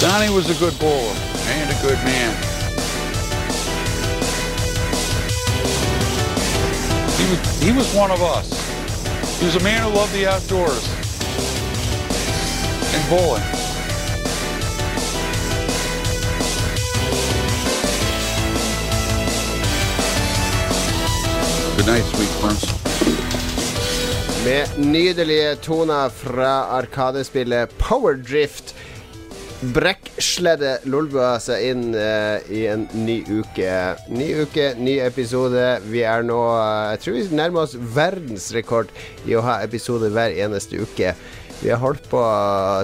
Donnie was a good bowler and a good man. He was, he was one of us. He was a man who loved the outdoors and bowling. Good night, sweet prince. Med nydelige toner fra arkadespillet Powerdrift brekksledde Lolbua seg inn uh, i en ny uke. Ny uke, ny episode. Vi er nå uh, Jeg tror vi nærmer oss verdensrekord i å ha episode hver eneste uke. Vi har holdt på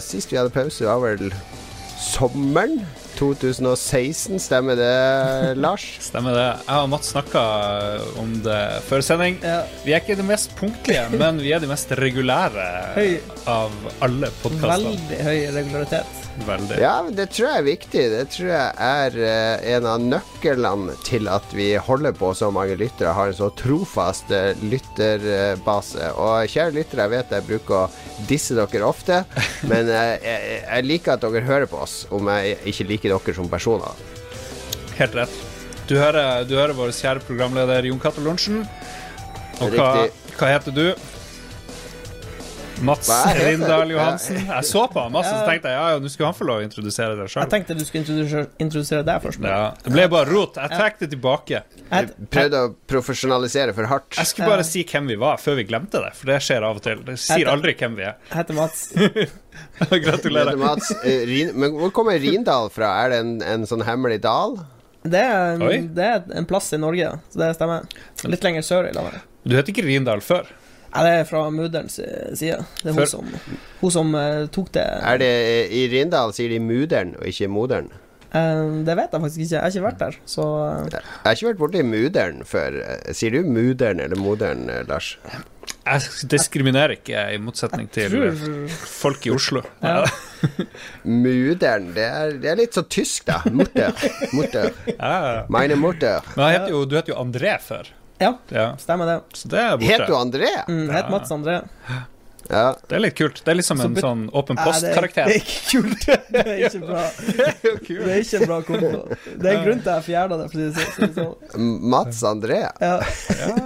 Sist vi hadde pause, var vel sommeren 2016. Stemmer det, Lars? Stemmer det. Jeg og Mats snakka om det før sending. Ja. Vi er ikke de mest punktlige, men vi er de mest regulære av alle podkastene. Veldig høy regularitet. Veldig. Ja, det tror jeg er viktig. Det tror jeg er eh, en av nøklene til at vi holder på så mange lyttere, har en så trofast eh, lytterbase. Og kjære lyttere, jeg vet jeg bruker å disse dere ofte, men eh, jeg, jeg liker at dere hører på oss, om jeg ikke liker dere som personer. Helt rett. Du hører, du hører vår kjære programleder Jon Cato Lorentzen. Og hva, hva heter du? Mats? Rindal Johansen. Jeg så på han masse, så tenkte jeg ja, ja, nå skulle han få lov å introdusere deg Jeg tenkte du skulle introdusere, introdusere deg først. Ja, det ble bare rot. Jeg trakk det tilbake. Jeg, prøvde å profesjonalisere for hardt. Jeg skulle bare si hvem vi var, før vi glemte det, for det skjer av og til. Det sier aldri hvem vi er. jeg heter Mats. Gratulerer. Mats, eh, Rin, men hvor kommer Rindal fra? Er det en, en sånn hemmelig dal? Det er, en, det er en plass i Norge, så det stemmer. Litt lenger sør i landet. Du heter ikke Rindal før? Ja, det er fra mudderens eh, side. Det er hun som, hun som eh, tok det Er det I Rindal sier de mudder'n og ikke modern? Eh, Det vet jeg faktisk ikke. Jeg har ikke vært der, så Jeg har ikke vært borti mudder'n før. Sier du mudder'n eller modern, Lars? Jeg diskriminerer ikke, i motsetning til tror folk i Oslo. Ja. Mudder'n, det, det er litt så tysk, da. Mutter. Mutter. Ja. Meine Mutter. Men heter jo, du heter jo André før, Ja, ja. stemmer det. så det er Het du. André? Mm, het Mats André. Ja. Det er litt kult. Det er liksom som en så, sånn åpen Nei, det post-karakter. Det er ikke kult. Det er ikke bra. Det er ikke en bra kombo. Det er en grunn til at jeg fjerna det, for å si så- si sånn. Mats André. Ja.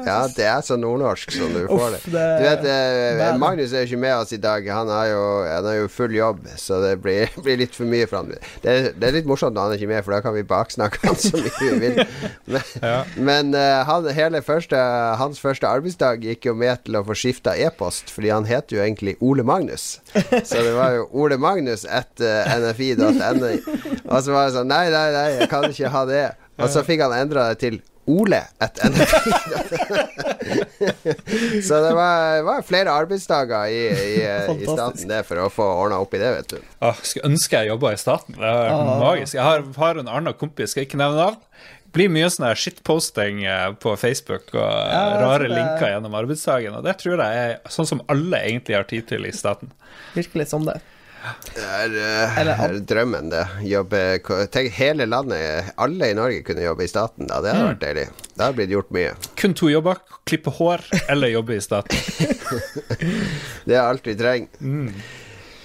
Ja, det er så nordnorsk som du får det. Du vet, eh, Magnus er jo ikke med oss i dag. Han har jo, han har jo full jobb, så det blir, blir litt for mye for han. Det, er- det er litt morsomt når han er ikke med, for da kan vi baksnakke han så mye vi vil. Men, Ja. men eh, han, hele første, hans første arbeidsdag gikk jo med til å få skifta e-post, fordi han heter jo egentlig Ole Magnus. Så det var jo Ole Magnus at uh, nfi.no. Og så var det sånn Nei, nei, nei, jeg kan ikke ha det. Og så fikk han endra det til Ole et nfi. så det var, var flere arbeidsdager i, i, i staten det for å få ordna opp i det, vet du. Åh, skulle ønske jeg jobba i staten. Det er Ah. magisk. Jeg har, har en annen kompis, skal ikke nevne navn. Blir mye sånn her shitposting eh, på Facebook og eh, Ja, rare det- linker gjennom arbeidsdagen, og det tror jeg er sånn som alle egentlig har tid til i staten. Virkelig som det. Det er, uh, Eller- er drømmen, det. Jobbe Tenk hele landet, alle i Norge kunne jobbe i staten da. Det hadde vært deilig. Det hadde blitt gjort mye. Kun to jobber. Klippe hår eller jobbe i staten. Det er alt vi trenger.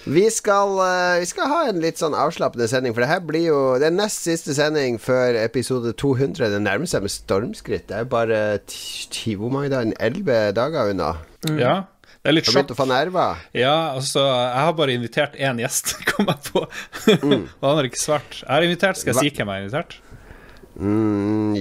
Vi skal, eh, vi skal ha en litt sånn avslappende sending, for det her blir jo Det er nest siste sending før episode 200. Det nærmer seg med stormskritt. Det er bare ti, hvor mange dager? Elleve dager unna. Ja. Det er litt Har begynt sjokk. å få nerver. Ja, altså, jeg har bare invitert én gjest, kom jeg på. Og han har ikke svart. Jeg har invitert, skal jeg si hvem jeg har invitert? Mm,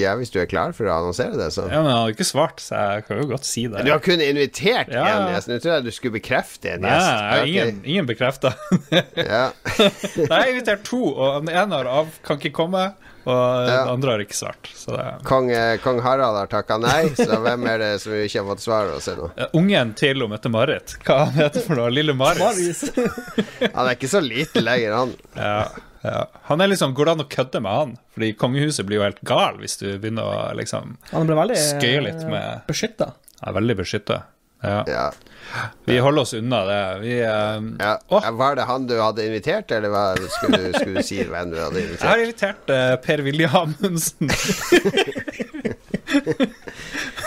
ja, hvis du er klar for å annonsere det, så. Ja, men han har ikke svart, så jeg kan jo godt si det. Du har kun invitert Ja. én gjest. Nå tror jeg du skulle bekrefte en gjest. Ja, okay. Ingen, ingen bekrefta. Ja. Nei, jeg har invitert to, og den ene har av, kan ikke komme, og Ja. den andre har ikke svart. Så det er Kong, eh, Kong Harald har takka nei, så hvem er det som vi ikke har fått svar hos ennå? Ja, Ungen til og Mette-Marit, hva han heter for noe? Lille Marit Marius. Han er ikke så liten lenger, han. Ja, ja. Han er liksom, Går det an å kødde med han? Fordi kongehuset blir jo helt gal hvis du begynner å liksom Han blir veldig Skøye litt med- beskytta. Er veldig beskytta. Ja. Ja. Vi holder oss unna det. Vi eh, Ja. Var det han du hadde invitert, eller hva skulle, du- skulle du si hvem du hadde Jeg har invitert? invitert eh, Per-Willy Amundsen.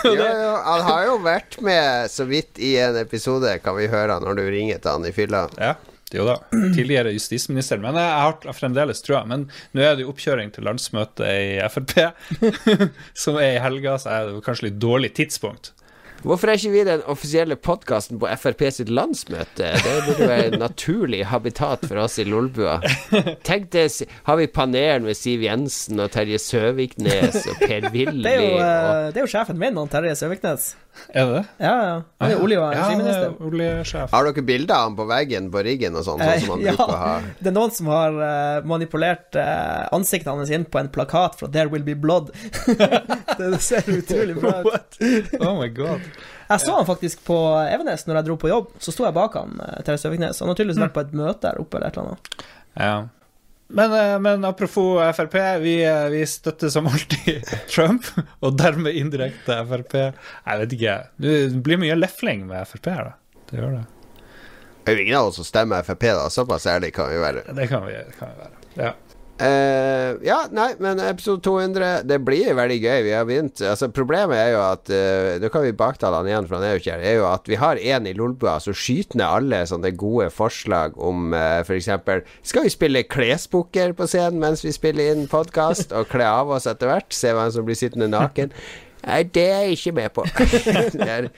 Jo, jo, han har jo vært med så vidt i en episode, kan vi høre når du ringer til han i fylla. ja. Jo da. Tidligere justisminister. Men jeg har fremdeles trua. Men nå er det jo oppkjøring til landsmøtet i Frp, som er i helga, så er det kanskje litt dårlig tidspunkt. Hvorfor er ikke vi den offisielle podkasten på Frp sitt landsmøte? Det burde være et naturlig habitat for oss i Lolbua. Tenk det, har vi panel med Siv Jensen og Terje Søviknes og Per Willy Det er jo, og eh, det er jo sjefen min, han Terje Søviknes. Er det det? Ja, ja. Han er olje- og Ja, energiminister. er oljesjef. Har dere bilder av ham på veggen på riggen og sånn, sånn som han Eh, bruker å ha? Det er noen som har uh, manipulert uh, ansiktet hans inn på en plakat fra 'There Will Be Blood'. det ser utrolig bra ut. Oh my god. Jeg så han faktisk på Evenes når jeg dro på jobb. Så sto jeg bak han, Terje Søviknes. Han har tydeligvis vært på et møte der oppe eller et eller annet. Ja. Men, eh, men apropos Frp, vi, eh, vi støtter som alltid Trump, og dermed indirekte Frp. Jeg vet ikke. Det blir mye lefling med Frp her, da. Det gjør det. Det er jo ingen av oss som stemmer Frp, da. Såpass ærlig kan vi være. Det kan vi, det kan vi være. Ja. Eh, ja, nei, men episode 200 Det blir veldig gøy. Vi har begynt Altså Problemet er jo at uh, Nå kan vi baktale han igjen, for han er jo ikke her. Er jo at vi har en i Lolbua som skyter ned alle sånne gode forslag om uh, f.eks. Skal vi spille klesbukker på scenen mens vi spiller inn podkast, og kle av oss etter hvert? Se hvem som blir sittende naken? Nei, det er jeg ikke med på. det er,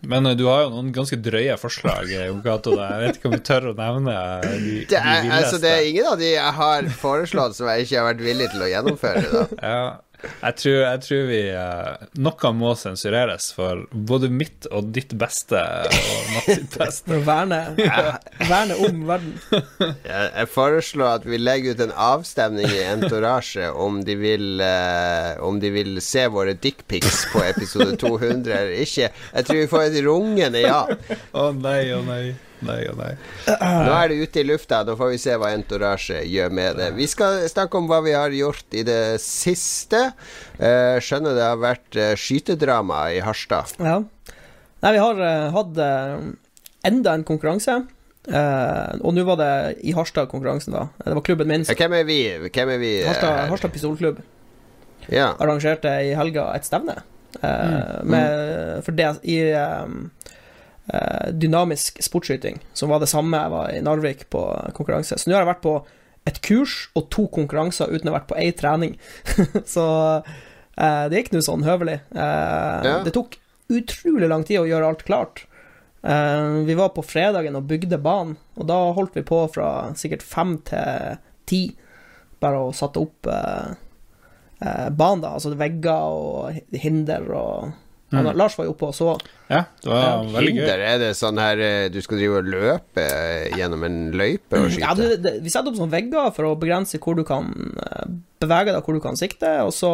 Men eh, du har jo noen ganske drøye forslag, eh, da. Jeg vet ikke om vi tør å nevne eh, de, det, de er, altså, det er ingen av de jeg har foreslått som jeg ikke har vært villig til å gjennomføre. Da. Ja, jeg tror, jeg tror vi eh, Noe må sensureres for både mitt og ditt beste og Mats sitt beste. For å verne, verne om verden. Jeg, foreslår at vi legger ut en avstemning i Entourage om de vil eh, Om de vil se våre dickpics på episode 200 eller ikke. Jeg tror vi får et rungende ja. Å nei, å nei. Nei og nei. Nå er det ute i lufta, da får vi se hva Entourage gjør med det. Vi skal snakke om hva vi har gjort i det siste. Eh, skjønner det har vært eh, skytedrama i Harstad. Ja. Nei, vi har eh, hatt enda en konkurranse. Uh, og nå var det i Harstad konkurransen, da. Det var klubben min. Hvem er vi? Hvem er vi? Harstad, Harstad pistolklubb Ja. arrangerte i helga et stevne. eh, med, for det i eh, dynamisk sportsskyting, som var det samme jeg var i Narvik på konkurranse. Så nå har jeg vært på et kurs og to konkurranser uten å ha vært på ei trening. så eh, det gikk nå sånn høvelig. Eh, Ja. Det tok utrolig lang tid å gjøre alt klart. Eh, vi var på fredagen og bygde banen, og da holdt vi på fra sikkert fem til ti, bare å satte opp eh, eh, banen, da. Altså vegger og hinder og Mm. Han- Lars var jo oppe og så. Ja, det var Ja, veldig gøy. Hinder, er det sånn her eh, du skal drive og løpe eh, gjennom en løype og skyte? Ja, det, det, vi setter opp sånne vegger for å begrense hvor du kan eh, bevege deg, hvor du kan sikte, og så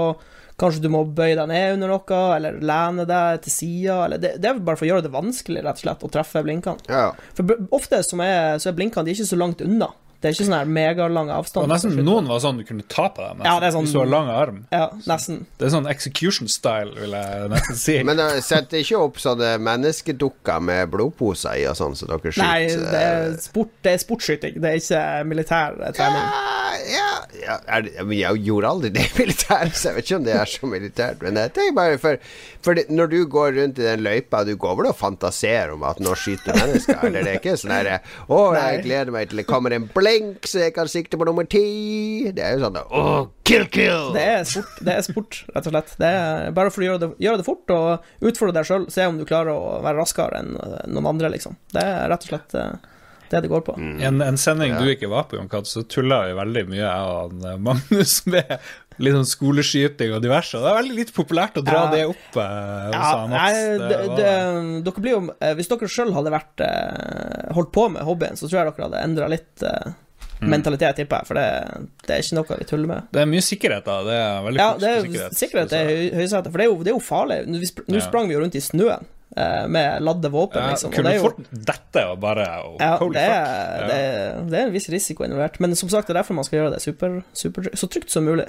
kanskje du må bøye deg ned under noe, eller lene deg til sida, det, det er bare for å gjøre det vanskelig, rett og slett, å treffe blinkene. Ja. For ofte som er, så er blinkene de er ikke så langt unna. Det er ikke sånn her avstand. Og nesten noen var sånn du kunne ta på dem. nesten, Ja, det er sånn- Hvis du har lang arm. Ja, nesten. Det er sånn execution style, vil jeg nesten si. Men uh, setter ikke opp sånne menneskedukker med blodposer i og sånn, så dere skyter? Nei, det er, sport, det er sportsskyting, det er ikke militær eh, trening. Ja, ja, ja er jeg gjorde aldri det i militæret, så jeg vet ikke om det er så militært. Men jeg tenker bare for, for det, når du går rundt i den løypa, du går vel og fantaserer om at nå skyter mennesker? Eller det er ikke sånn herre Å, jeg gleder meg til det kommer en blink, så jeg kan sikte på nummer ti. Det er jo sånn oh, kill, kill! Det er sport, det er sport rett og slett. Det er bare for å gjøre det, gjøre det fort og utfordre deg sjøl. Se om du klarer å være raskere enn noen andre, liksom. Det er rett og slett eh, det det går på. En, en sending Ja. du ikke var på, Jon Cato, så tulla vi veldig mye, jeg og eh, Magnus, med litt sånn skoleskyting og diverse. Det er veldig litt populært å dra Ja. det opp eh, hos Ja, nei, Mats. det, Det var- dere blir jo eh, Hvis dere sjøl hadde vært eh, holdt på med hobbyen, så tror jeg dere hadde endra litt eh, Mm. mentalitet, tipper jeg. For det, det er ikke noe vi tuller med. Det er mye sikkerhet, da. Det er veldig Ja, det er, sikkerhet. sikkerhet er høy, høysetet, for det er, jo, det er jo farlig. Nå sprang vi jo rundt i snøen eh, med ladde våpen, Ja, liksom. Og kunne det er jo fort dette og bare oh, Ja, Holy det er, fuck. det, ja. det er en viss risiko involvert. Men som sagt, det er derfor man skal gjøre det super, super, så trygt som mulig.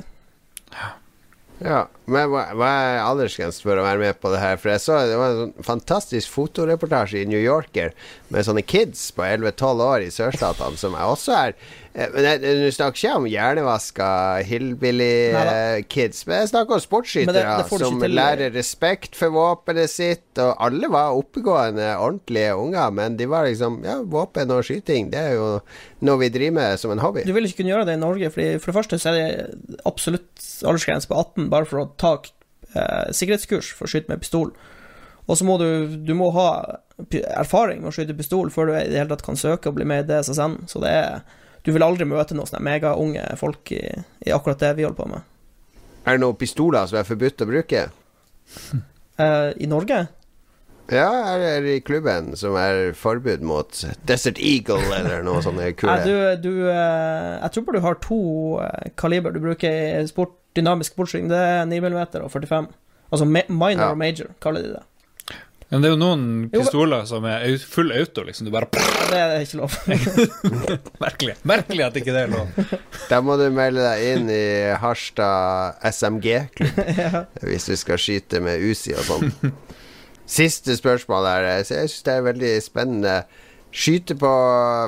Ja, men hva, hva er aldersgrensen for å være med på det her? For jeg så det var en sånn fantastisk fotoreportasje i New Yorker med sånne kids på 11-12 år i sørstatene som er også er eh, jeg- Du snakker ikke om hjernevaska hillbilly-kids, men jeg snakker om du som til. lærer respekt for våpenet sitt, og alle var oppegående, ordentlige unger, men de var liksom Ja, våpen og skyting, det er jo noe vi driver med som en hobby. Du vil ikke kunne gjøre det i Norge, Fordi for det første så er det absolutt aldersgrense på 18 bare for å ta eh, sikkerhetskurs for å skyte med pistol. Og så må du, du må ha erfaring med å skyte pistol før du i det hele tatt kan søke og bli med i DSSN. Så det er Du vil aldri møte noen sånne megaunge folk i, i akkurat det vi holder på med. Er det noen pistoler som er forbudt å bruke? Uh, I Norge? Ja, er det i klubben som er forbud mot Desert Eagle eller noe Nei, kule du, du eh, Jeg tror bare du har to eh, kaliber du bruker i sport, dynamisk sportsskyting. Det er 9 mm og 45. Altså minor Ja. og major, kaller de det. Men det er jo noen pistoler som er full auto, liksom. Du bare Ja, Det er ikke lov. Merkelig. Merkelig at ikke det er lov. Da må du melde deg inn i Harstad SMG-klubb hvis du skal skyte med Uzi og sånn. Siste spørsmål her. Jeg syns det er veldig spennende. Skyte på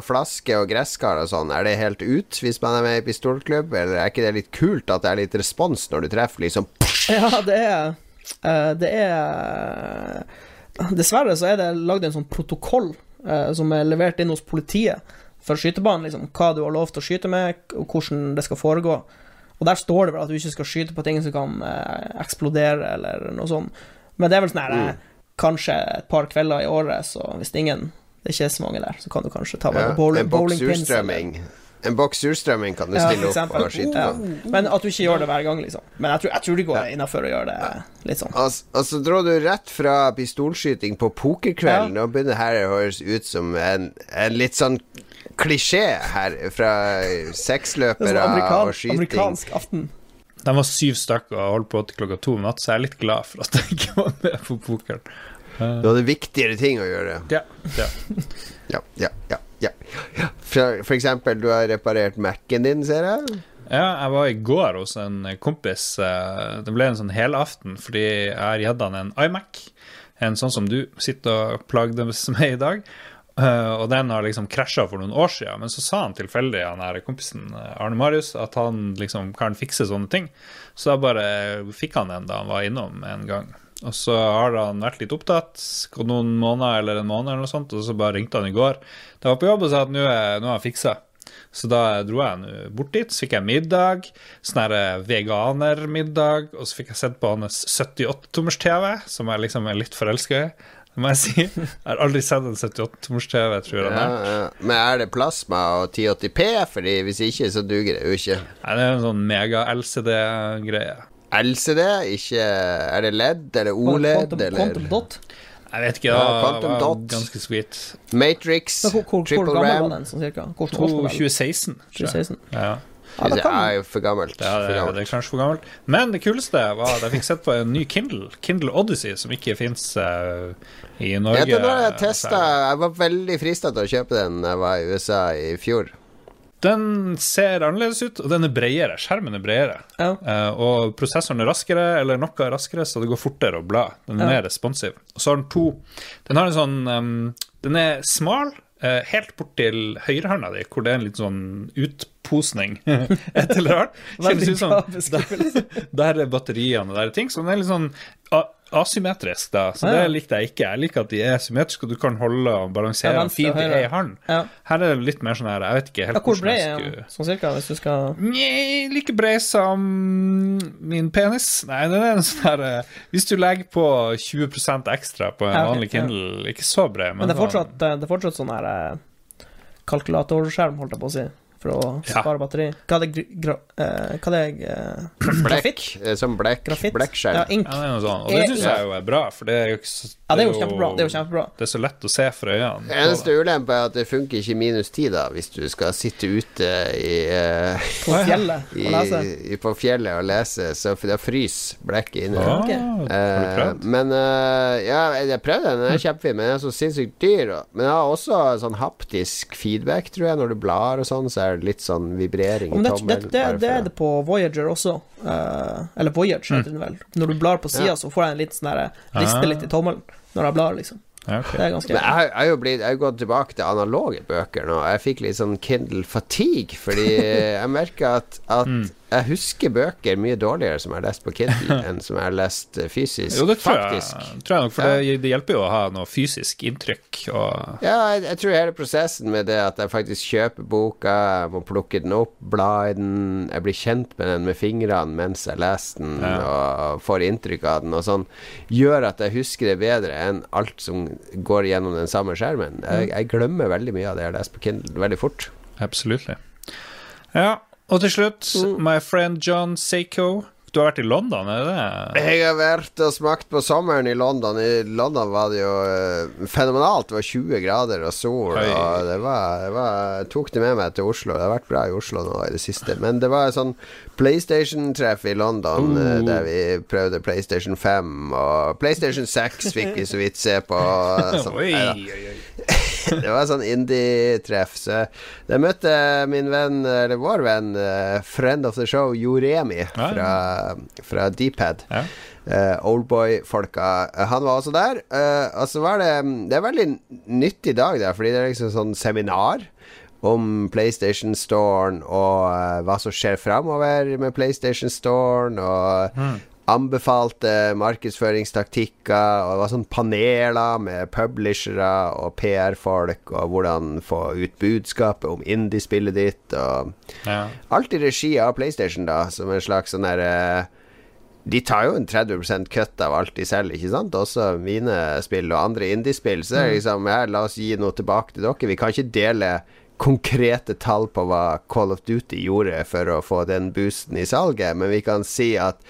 flaske og gresskar og sånn, er det helt ut hvis man er med i pistolklubb, eller er ikke det litt kult at det er litt respons når du treffer, liksom? Ja, det er uh, Det er Dessverre så er det lagd en sånn protokoll eh, som er levert inn hos politiet for skytebanen, liksom, hva du har lov til å skyte med, og hvordan det skal foregå. Og der står det vel at du ikke skal skyte på ting som kan eh, eksplodere, eller noe sånt. Men det er vel sånn her mm. Kanskje et par kvelder i året, så hvis ingen Det er ikke så mange der, så kan du kanskje ta med Ja, bowling, en bowlingpins. En boks surstrømming kan du stille ja, opp og skyte Ja. på. Men at du ikke gjør det hver gang, liksom. Men jeg tror, jeg tror det går innafor å gjøre det litt sånn. Altså, altså drar du rett fra pistolskyting på pokerkvelden. Ja. Nå begynner det her å høres ut som en, en litt sånn klisjé her fra er sexløpere sånn og skyting. amerikansk aften. De var syv stykker og holdt på til klokka to om natt, så jeg er litt glad for at jeg ikke var med på pokeren. Du hadde viktigere ting å gjøre. Ja, ja. Ja, ja, ja. For, for eksempel, du har reparert Mac-en din, ser jeg. ja, jeg var i går hos en kompis. eh, Det ble en sånn helaften fordi jeg har gitt han en iMac. En sånn som du sitter og plagdes med i dag. Eh, og den har liksom krasja for noen år siden, men så sa han tilfeldig, han her kompisen eh, Arne Marius, at han liksom kan fikse sånne ting. Så da bare fikk han den da han var innom en gang. Og så har han vært litt opptatt, gått noen måneder eller en måned eller noe sånt, og så bare ringte han i går. Da var på jobb og sa at nå er, nå er han fiksa. Så da dro jeg bort dit, så fikk jeg middag, sånn her veganermiddag, og så fikk jeg sett på hans 78-tommers-TV, som jeg liksom er litt forelska i, det må jeg si. Jeg har aldri sett en 78-tommers-TV, tror jeg. Ja, ja. Men er det plasma og 1080P? Fordi hvis ikke, så duger det jo ikke. Nei, det er en sånn mega-LCD-greie. LCD, ikke Er det LED Er det OLED Quantum, eller Quantum Dot. Jeg vet ikke, Ja, det Quantum var Dot. ganske sweet. Matrix, hvor, hvor, hvor Triple gammel Ram? var den, sånn cirka? Hvilken 2016, 2016. Ja. Ja, Det er jo for gammelt. Ja, det, for det er kanskje for gammelt. Men det kuleste var at jeg fikk sett på en ny Kindle, Kindle Odyssey, som ikke fins i Norge. Ja, det var jeg eh, testa. Jeg var veldig frista til å kjøpe den da jeg var i USA i fjor. Den ser annerledes ut, og den er bredere. Skjermen er bredere. Ja. Uh, og prosessoren er raskere, eller noe er raskere, så det går fortere å bla. Den er Ja. mer responsiv. Og så har den to Den har en sånn um, Den er smal, Uh, helt bort til høyrehånda di, hvor det er en litt sånn utposning. Et eller annet. Kjennes ut som der. Der er batteriene og der er ting. Så den er litt sånn a- asymmetrisk, da. Så ja. det likte jeg ikke. Jeg liker at de er symmetriske, og du kan holde og balansere Ja, fint i ei hånd. Ja. Her er det litt mer sånn her, jeg vet ikke helt Ja, hvor bred er den, sånn cirka, hvis du skal Nja, like bred som min penis. Nei, den er en sånn her eh, Hvis du legger på 20% ekstra på en Ja, okay, vanlig. Kindle, ikke så bred, men, Men det er fortsatt, det er fortsatt sånn her eh, kalkulatorskjerm, holdt jeg på å si, for å Ja. batteri. Hva er det gr- gra, eh, Hva er det uh, Blekk. eh, Som blekk. Blekkskjell. Ja, ink. Ja, det. Og det syns jeg jo er bra, for det er jo ikke så Ja, det er jo kjempebra. Det er jo kjempebra. Det er så lett å se for øynene. Eneste ulempe er at det funker ikke i minus ti da, hvis du skal sitte ute i, uh, På fjellet i, og lese. i, på fjellet og lese, så da fryser blekket inne. Ah, Ok. Har du Eh, prøvd? men ja, jeg prøvde den. Den er kjempefin, men den er så sinnssykt dyr. Men den har også sånn haptisk feedback, tror jeg. Når du blar og sånn, så er er det litt sånn vibrering Men i det, det, tommelen. det, det er det på Voyager også. Uh, eller Voyage, heter den vel. Når du blar på sida, Ja. så får jeg en liten sånn derre Riste litt i tommelen når jeg blar, liksom. Ja, ok. Det er ganske Men jeg, har- jeg blitt, jeg har gått tilbake til analoge bøker nå. Jeg fikk litt sånn Kindle fatigue, fordi jeg merka at, at Mm. Jeg husker bøker mye dårligere som jeg har lest på Kindle, enn som jeg har lest eh, fysisk. Jo, det tror faktisk. jeg, tror jeg nok, for det, det hjelper jo å ha noe fysisk inntrykk. Og, Ja, jeg, jeg tror hele prosessen med det at jeg faktisk kjøper boka, jeg må plukke den opp, bla i den, jeg blir kjent med den med fingrene mens jeg leser den, og får inntrykk av den og sånn, gjør at jeg husker det bedre enn alt som går gjennom den samme skjermen. Jeg, jeg glemmer veldig mye av det jeg har lest på Kindle veldig fort. absolutt. Ja, og til slutt, my friend John Seiko. Du har vært i London, er det det? Jeg har vært og smakt på sommeren i London. I London var det jo uh, fenomenalt. Det var 20 grader og sol, Oi. og det var, det var tok det med meg til Oslo. Det har vært bra i Oslo nå i det siste. Men det var sånn PlayStation-treff i London uh. Der vi prøvde PlayStation 5, og PlayStation 6 fikk vi så vidt se på. Sånn, oi. Det var sånn indie-treff. Så jeg møtte min venn, eller vår venn, eh, friend of the show, Joremi fra, fra Dpad. Ja. Uh, Oldboy-folka. Eh, han var også der. Uh, og så var det Det er veldig veldig nyttig dag der, fordi det er liksom sånn seminar om PlayStation Storen og eh, hva som skjer framover med PlayStation Storen, og anbefalte markedsføringstaktikker, og det var sånn paneler med publishere og PR-folk, og hvordan få ut budskapet om indiespillet ditt, og Ja. Alt i regi av PlayStation, da, som en slags sånn der eh, De tar jo en 30% cut av alt de selger, ikke sant? Også mine spill og andre indiespill. Så det er liksom ja, La oss gi noe tilbake til dere. Vi kan ikke dele konkrete tall på hva Call of Duty gjorde for å få den boosten i salget, men vi kan si at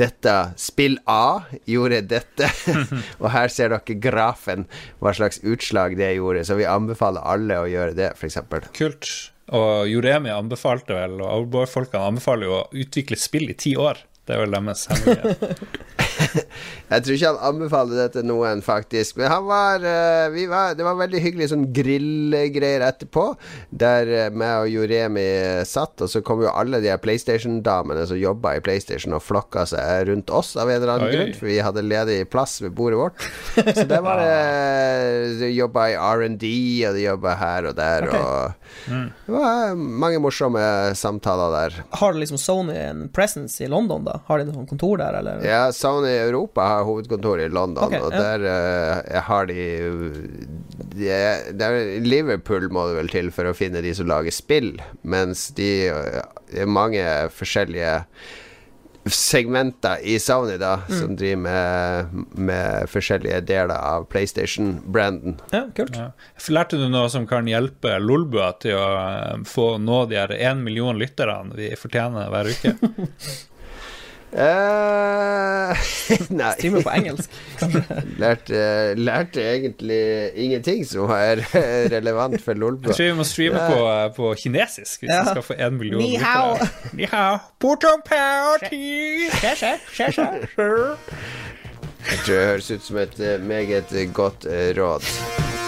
dette Spill A gjorde dette, og her ser dere grafen, hva slags utslag det gjorde. Så vi anbefaler alle å gjøre det, f.eks. Kult. Og Joremi anbefalte vel, og Oldboy-folkene anbefaler jo å utvikle spill i ti år. Det er vel deres hemmelighet. Jeg tror ikke han anbefaler det til noen, faktisk. Men han var, eh, vi var Det var veldig hyggelig sånn grillgreier etterpå, der uh, meg og Joremi satt, og så kom jo alle de PlayStation-damene som jobba i PlayStation, og flokka seg rundt oss av en eller annen Oi. grunn, for vi hadde ledig plass ved bordet vårt. Så det var det De jobba i R&D, og de jobba her og der, okay. og Det var mange morsomme samtaler der. Har liksom Sony en presence i London, da? Har de noe kontor der, eller? Ja, Sony Europa har hovedkontor i London, okay, og ja. der uh, har de, de de det er- Liverpool må det vel til for å finne de som lager spill, mens de eh, Det er mange forskjellige segmenter i Sony da Mm. som driver med, med forskjellige deler av PlayStation-branden. Ja, kult. Ja. Lærte du noe som kan hjelpe Lolbua til å få nå de her én million lytterne vi fortjener hver uke? Eh, nei. Streamer på engelsk. Lærte, lærte egentlig ingenting som er relevant for Jeg tror vi må streame på, eh, på kinesisk hvis Ja. vi skal få én million Ni hao. Ni hao. Jeg tror det høres ut som et eh, meget godt råd.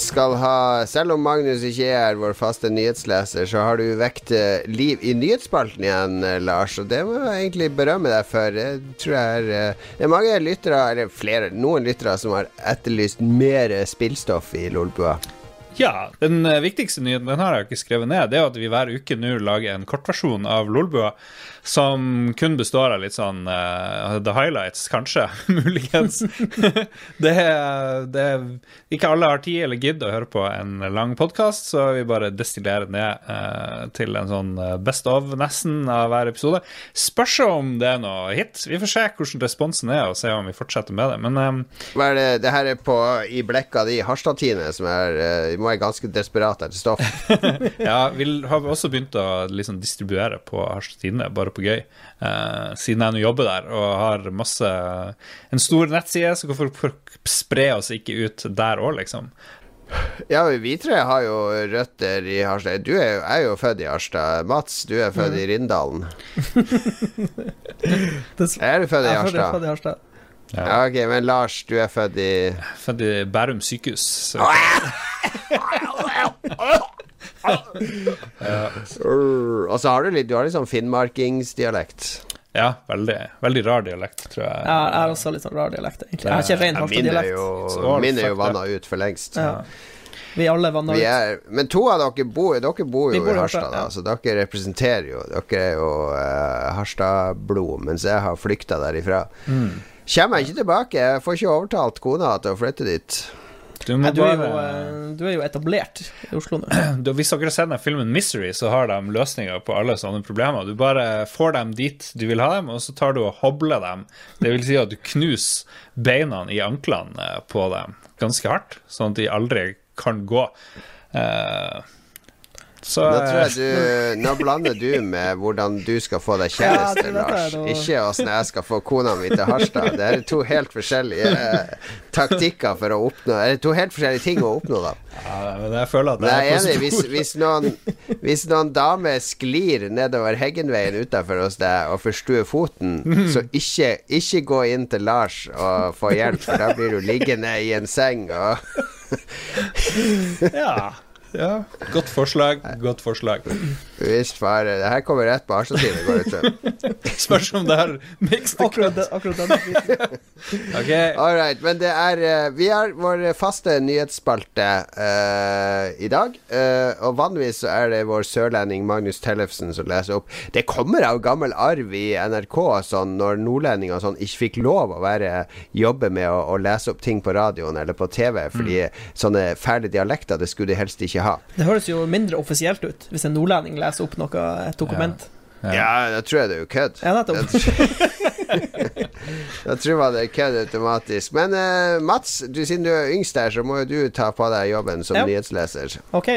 Skal ha Selv om Magnus ikke er vår faste nyhetsleser, så har du vekt eh, liv i nyhetsspalten igjen, eh, Lars. Og det må jeg egentlig berømme deg for. Jeg tror jeg er eh, Det er mange lyttere, eller flere, noen lyttere, som har etterlyst mer spillstoff i Lolbua. Ja, den eh, viktigste nyheten, den har jeg ikke skrevet ned, det er at vi hver uke nå lager en kortversjon av Lolbua som kun består av litt sånn uh, the highlights, kanskje. Muligens. det, det Ikke alle har tid eller gidd å høre på en lang podkast, så vi bare destillerer ned uh, til en sånn eh, best of, nesten, av hver episode. Spørs om det er noe hit. Vi får se hvordan responsen er, og se om vi fortsetter med det. Men um, Hva er det, det her er på i blekka di, Harstad-Tine, som er eh, må være ganske desperat etter stoff. ja, vi har også begynt å liksom distribuere på Harstad Tidende, bare på gøy. Uh, siden jeg nå jobber der og har masse En stor nettside, så hvorfor spre oss ikke ut der òg, liksom? Ja, vi tre har jo røtter i Harstad. Du er jo, er jo født i Harstad. Mats, du er født i Rindalen. er du født i Harstad? Jeg er født i Harstad. Ja. ja. ok, Men Lars, du er født i Født i Bærum sykehus. Så. ja. Og så har du litt Du har litt sånn finnmarkingsdialekt. Ja, veldig, veldig rar dialekt, tror jeg. Ja, jeg har også litt sånn rar dialekt, egentlig. Jeg har ikke rein Harstad-dialekt. Min er jo vanna ut for lengst. Ja. Vi alle vanna ut. Men to av dere bor, dere bor jo bor i Harstad, da, så dere representerer jo Dere er jo uh, Harstad-blod, mens jeg har flykta derifra. Mm. Kommer jeg ikke tilbake. Jeg får ikke overtalt kona til å flytte dit. Du, Nei, du, er jo, eh, du, er jo, etablert i Oslo nå. Hvis dere har sett den filmen 'Misery', så har de løsninger på alle sånne problemer. Du bare får dem dit du vil ha dem, og så tar du og hobler dem. Det vil si at du knuser beina i anklene eh, på dem ganske hardt, sånn at de aldri kan gå. Uh, så, nå, tror jeg du, nå blander du med hvordan du skal få deg kjæreste, ja, Lars. Ikke åssen jeg skal få kona mi til Harstad. Det er to helt forskjellige eh, taktikker for å oppnå Eller to helt forskjellige ting å oppnå, da. Ja, men jeg føler at det er, er enig. Hvis, hvis, noen, hvis noen dame sklir nedover Heggenveien utafor hos deg og forstuer foten, så ikke, ikke gå inn til Lars og få hjelp, for da blir du liggende i en seng og Ja ja, godt forslag. Godt forslag. Visst fare. Det her kommer rett på Arsenal-tiden, går det ikke? Spørs om det er mixed Akkurat, akkurat den. okay. All right. Men det er uh, Vi har vår faste nyhetsspalte uh, i dag. Uh, og vanligvis så er det vår sørlending Magnus Tellefsen som leser opp. Det kommer av gammel arv i NRK sånn når nordlendinger sånn ikke fikk lov å være jobbe med å, å lese opp ting på radioen eller på TV, fordi mm. sånne fæle dialekter, det skulle de helst ikke ha. Det høres jo mindre offisielt ut hvis en nordlending leser opp noe, et dokument. Ja, ja da tror jeg det er jo kødd. Ja, nettopp. da tror man det er kødd automatisk. Men uh, Mats, du, siden du er yngst her, så må jo du ta på deg jobben som ja. nyhetsleser. Ok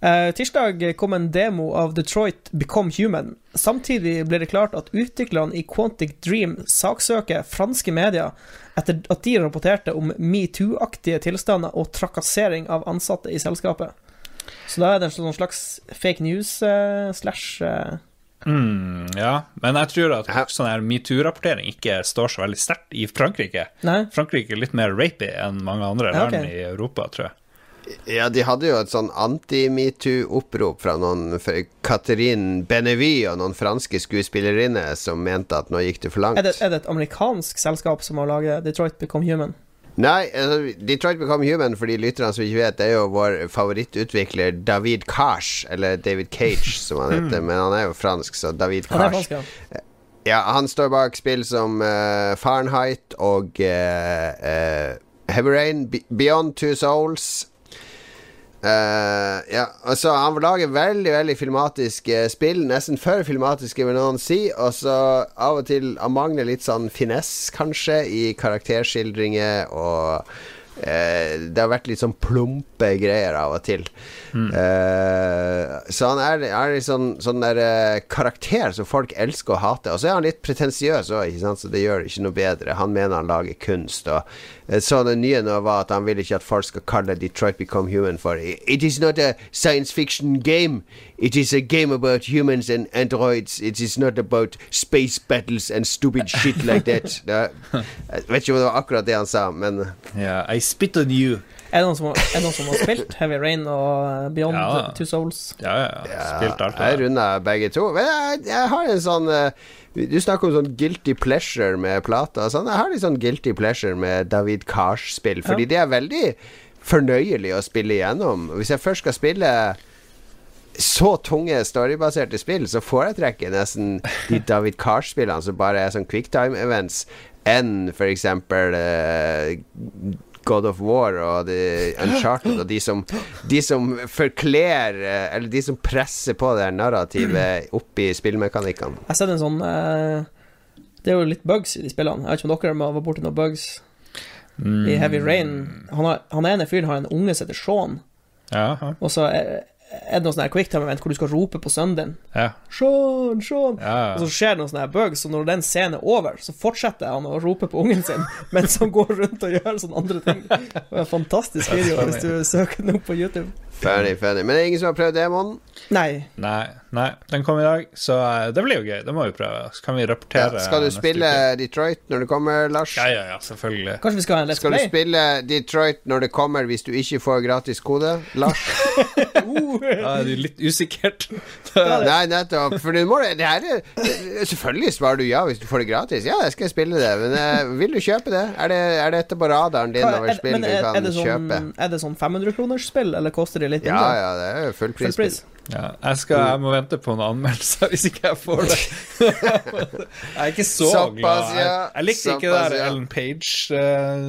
Uh, tirsdag kom en demo av Detroit Become Human. Samtidig ble det klart at utviklerne i Quantic Dream saksøker franske medier etter at de rapporterte om metoo-aktige tilstander og trakassering av ansatte i selskapet. Så da er det en sånn slags fake news uh, slash uh... mm, Ja, men jeg tror at sånn her metoo-rapportering ikke står så veldig sterkt i Frankrike. Nei? Frankrike er litt mer rapy enn mange andre ja, okay. land i Europa, tror jeg. Ja, de hadde jo et sånn anti-metoo-opprop fra noen Catherine Benevy og noen franske skuespillerinner som mente at nå gikk det for langt. Er det, er det et amerikansk selskap som har laget Detroit Become Human? Nei, altså, Detroit Become Human, for de lytterne som ikke vet, det er jo vår favorittutvikler David Cash, eller David Cage, som han heter, men han er jo fransk, så David Cash. Han ja. ja. han står bak spill som uh, Fahrenheit og uh, uh, Heavy Rain, Beyond Two Souls, Uh, ja, altså Han lager veldig veldig filmatiske spill. Nesten for filmatiske, vil noen si. Og så av og til Han mangler litt sånn finess, kanskje, i karakterskildringer. Og uh, det har vært litt sånn plumpe greier av og til. Mm. Uh, så han er, er litt sånn, sånn der karakter som folk elsker å hate. Og så er han litt pretensiøs òg, så det gjør det ikke noe bedre. Han mener han lager kunst. Og så det nye nå var at han vil ikke at folk skal kalle Detroit Become Human for It is not a science fiction game. It is a game about humans and androids. It is not about space battles and stupid shit like that. jeg vet ikke om det var akkurat det han sa, men yeah, I spit on you. Er det noen som, er noen som har spilt Heavy Rain og Beyond ja. Two Souls? Ja, ja. ja. Spilt alt. Jeg runda begge to. Men jeg, jeg har en sånn uh, du snakker om sånn guilty pleasure med plata. Sånn. Jeg har litt sånn guilty pleasure med David Cars-spill, fordi ja. det er veldig fornøyelig å spille igjennom. Hvis jeg først skal spille så tunge storybaserte spill, så foretrekker jeg nesten de David Cars-spillene som bare er sånn quicktime-events, enn f.eks. Uh, God of War og The Uncharted og de som, de som forkler eh, Eller de som presser på det narrativet opp i spillmekanikkene. Jeg har sett en sånn eh, Det er jo litt bugs i de spillene. Jeg vet ikke om dere var borti noen bugs i Heavy Rain. Han, har, han ene fyren har en unge som heter Sean, Ja, ja. og så er, er det noe sånn quicktime-event hvor du skal rope på sønnen din. ja. Sean, Sean. ja, Og så skjer det noen sånne bugs, Så når den scenen er over, så fortsetter han å rope på ungen sin mens han går rundt og gjør sånne andre ting. Det er en fantastisk video hvis du søker den opp på YouTube. Funny, ferdig. Men det er ingen som har prøvd demoen? Nei. Nei, nei, den kom i dag, så eh, det blir jo gøy. Det må vi prøve. Så kan vi Ja. Skal du spille uke. Detroit når det kommer, Lars? Ja, ja, ja, selvfølgelig. Kanskje vi skal ha en Let's Skal du spille Detroit når det kommer hvis du ikke får gratis kode, Lars? Ja, det er litt usikkert. Nei, nettopp. For du må, det her er Selvfølgelig svarer du ja hvis du får det gratis. Ja, jeg skal spille det. Men uh, vil du kjøpe det? Er det, er dette på radaren din Hva- over er, spill du kan er, det sånn, kjøpe? er det sånn 500 kroners spill, eller koster litt Ja, mindre? ja, det er jo Full fullprisspill. pris. Ja, jeg, skal, jeg må vente på noen anmeldelser hvis ikke jeg får det. jeg er ikke så glad. Jeg, ja. jeg likte ikke det der. Ellen Page uh,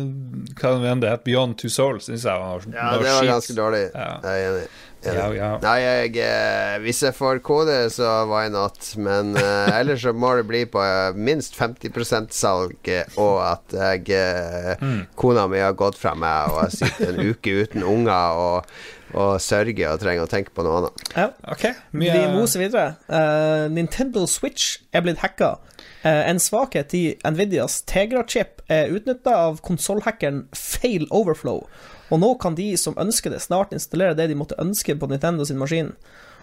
Hva det enn det het, Beyond Two Souls, syns jeg var, Ja, det var shit. ganske dårlig. Ja. Jeg er enig. Ja, ja. Nei, jeg, eh, hvis jeg får kode, så why not? Men eh, ellers så må det bli på eh, minst 50% salg, og at jeg eh, Mm. kona mi har gått fra meg og har sittet en uke uten unger og, og sørge og trenger å tenke på noe annet. Ja. OK. Mye Vi moser videre. Uh, Nintendo Switch er blitt hacka. Uh, en svakhet i Nvidias Tegra-chip er utnytta av konsollhackeren Fail Overflow. Og nå kan de som ønsker det, snart installere det de måtte ønske på Nintendo sin maskin.